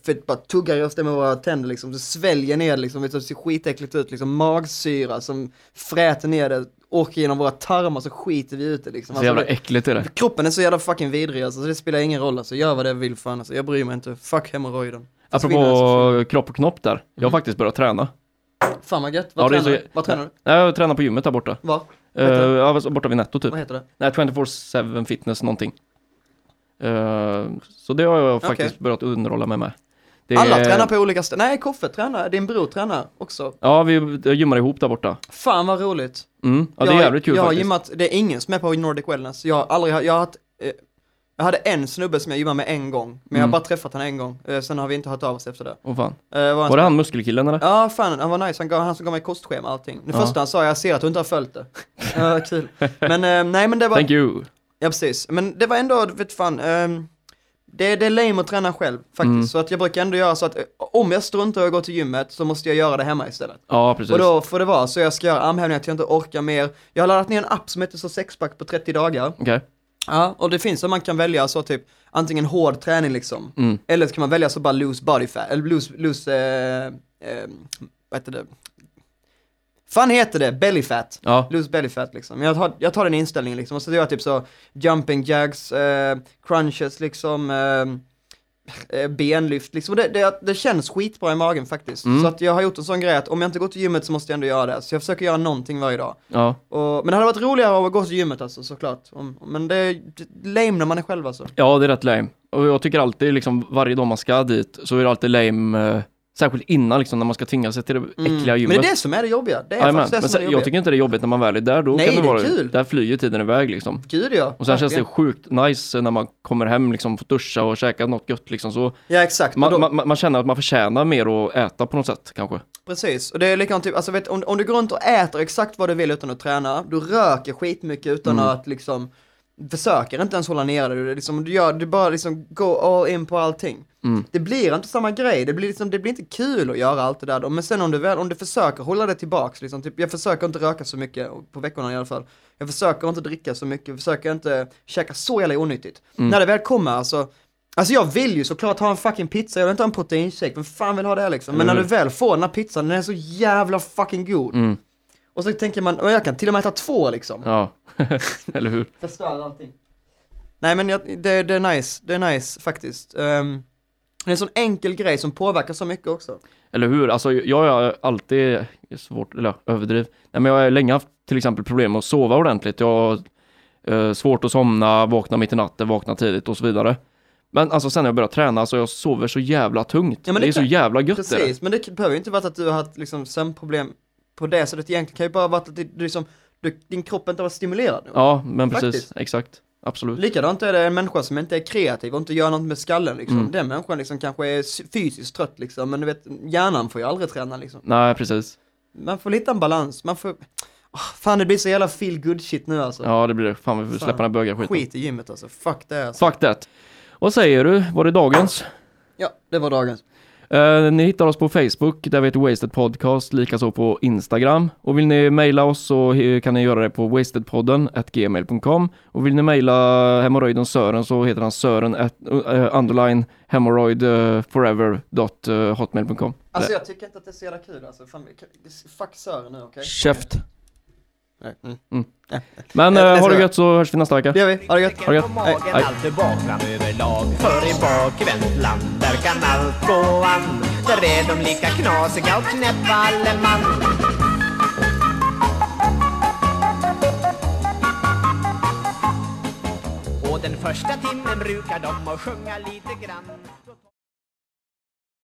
för att bara tuggar oss det med våra tänder liksom, så sväljer ner det liksom, vet du, det ser skitäckligt ut liksom, magsyra som fräter ner det, åker genom våra tarmar så skiter vi ut det liksom. Så Alltså, jävla det, äckligt är det. kroppen är så jävla fucking vidrig alltså, så det spelar ingen roll alltså, gör vad det vill fan alltså, jag bryr mig inte, fuck hemorrojden. Försvinner alltså. Apropå kropp och knopp där. Jag har Mm. faktiskt börjat träna. Fan vad gött, Ja, vad är tränar så- du? Vad tränar du? Jag tränar på gymmet där borta. Var? Uh, ja, borta vid Netto typ. Vad heter det? Nej, 24-7 fitness någonting. Eh, så det har jag faktiskt börjat underhålla mig med. Det Alla är- tränar på olika ställen. Nej, Koffe tränar, din bror tränar också. Ja, vi gymmar ihop där borta. Fan vad roligt. Mm. Ja, det är jag, jävligt kul Jag faktiskt. gymmat, det är ingen som är på Nordic Wellness. Jag har aldrig, jag har haft, eh, jag hade en snubbe som jag gymmade med en gång, men jag har Mm. bara träffat honom en gång. Eh, sen har vi inte hört av oss efter det. Åh fan. Eh, var Var det han muskelkillen eller? Ja, fan, han var nice. Han, gav, han som gav mig kostschema och allting. Det Ja. första han sa, jag ser att du inte har följt det. Ja, kul. Men eh, nej, men det var, Thank you. ja precis. Men det var ändå, du vet fan, ehm, det, det är lame att träna själv faktiskt. Mm. Så att jag brukar ändå göra så att eh, om jag struntar i att gå till gymmet så måste jag göra det hemma istället. Ja, precis. Och då får det vara så jag ska göra armhävningar till jag inte orkar mer. Jag har laddat ner en app som heter så sexpack på 30 dagar. Okej. Ja, och det finns så man kan välja så typ antingen hård träning liksom. Mm. Eller så kan man välja så bara loose body fat, eller loose, loose, eh, eh, vad heter det? Fan heter det? Belly fat. Ja. Loose belly fat liksom. Jag tar, jag tar den inställningen liksom, och så gör jag typ så jumping jacks, eh, crunches liksom, eh, benlyft liksom. Det, det, det känns skitbra i magen faktiskt. Mm. Så att jag har gjort en sån grej att om jag inte går till gymmet så måste jag ändå göra det. Så jag försöker göra någonting varje dag. Ja. Och, men det hade varit roligare att gå till gymmet alltså såklart. Om, men det är lame när man är själv alltså. ja, det är rätt lame. Och jag tycker alltid liksom varje dag man ska dit så är det alltid lame, eh, särskilt innan liksom när man ska tvinga sig till det äckliga Mm. Men gymmet. det är det som är det jobbiga. Det är faktiskt det Men som är det jag tycker inte det är jobbigt när man väl är där, då Nej, kan det det vara, kul. där flyger tiden iväg liksom. Gud ja. Och sen känns det verkligen. sjukt nice när man kommer hem liksom, får duscha och käka något gött liksom så. Ja exakt. Man, då, man, man känner att man förtjänar mer att äta på något sätt kanske. Precis, och det är likadant typ, alltså vet, om, om du går runt och äter exakt vad du vill utan att träna, du röker skitmycket utan Mm. att liksom, försöker inte ens hålla nere det, du, liksom, du, gör, du bara liksom go all in på allting. Mm. Det blir inte samma grej, det blir, liksom, det blir inte kul att göra allt det där då, men sen om du väl, om du försöker hålla det tillbaks, liksom, typ, jag försöker inte röka så mycket, på veckorna i alla fall, jag försöker inte dricka så mycket, jag försöker inte käka så jävla onyttigt. Mm. När det väl kommer alltså, Alltså jag vill ju såklart ha en fucking pizza, jag vill inte ha en proteinshake, vem fan vill ha det liksom? Men när Eller du väl får den här pizzan, den är så jävla fucking god. Mm. Och så tänker man, "Åh, jag kan till och med äta två liksom. Ja, eller hur? Förstör allting. Nej men jag, det, det är nice, det är nice faktiskt. Ehm, det är en sån enkel grej som påverkar så mycket också. Eller hur? Alltså jag har alltid, svårt, eller överdriv, nej men jag har länge haft till exempel problem med att sova ordentligt. Jag har eh, svårt att somna, vakna mitt i natten, vakna tidigt och så vidare. Men alltså sen jag började träna, så jag sover så jävla tungt. Ja, men det, det är så jävla gött är det. Precis, men det behöver ju inte vara att du har haft liksom sömnproblem på det sättet egentligen. Det kan ju bara vara att det, liksom, du, din kropp inte var stimulerad. nog. Ja, men precis, Faktiskt. exakt. Absolut. Likadant är det en människa som inte är kreativ och inte gör något med skallen liksom. Mm. Den människan liksom kanske är fysiskt trött liksom, men du vet, hjärnan får ju aldrig träna liksom. Nej, precis. Man får hitta en balans, man får... Åh, fan det blir så jävla feel good shit nu alltså. Ja, det blir det. Fan, vi får Fan. släppa den här bögarskiten. Skit i gymmet alltså, fuck det alltså. Fuck that. Vad säger du? Var det dagens? Ja, det var dagens. Eh, ni hittar oss på Facebook, där vi heter Wasted Podcast, likaså på Instagram. Och vill ni mejla oss så eh, kan ni göra det på wastedpodden gmail.com. Och vill ni mejla hemorrojden Sören så heter han Sören at, uh, underline hemorrhoid uh, forever dot uh, hotmail.com. Alltså jag tycker inte att det är så jävla kul alltså. Fan, fuck Sören nu okej? Käft! Mm. Men Jag- eh, jag ha det gött så hörs vi nästa vecka. Det gör vi, ha det gött. Ha det gött. på magen, Hej. allt överlag För i bakvänt land, där kan allt gå an Där är de lika knasiga och knäppa alle man Och den första timmen brukar de att sjunga lite grann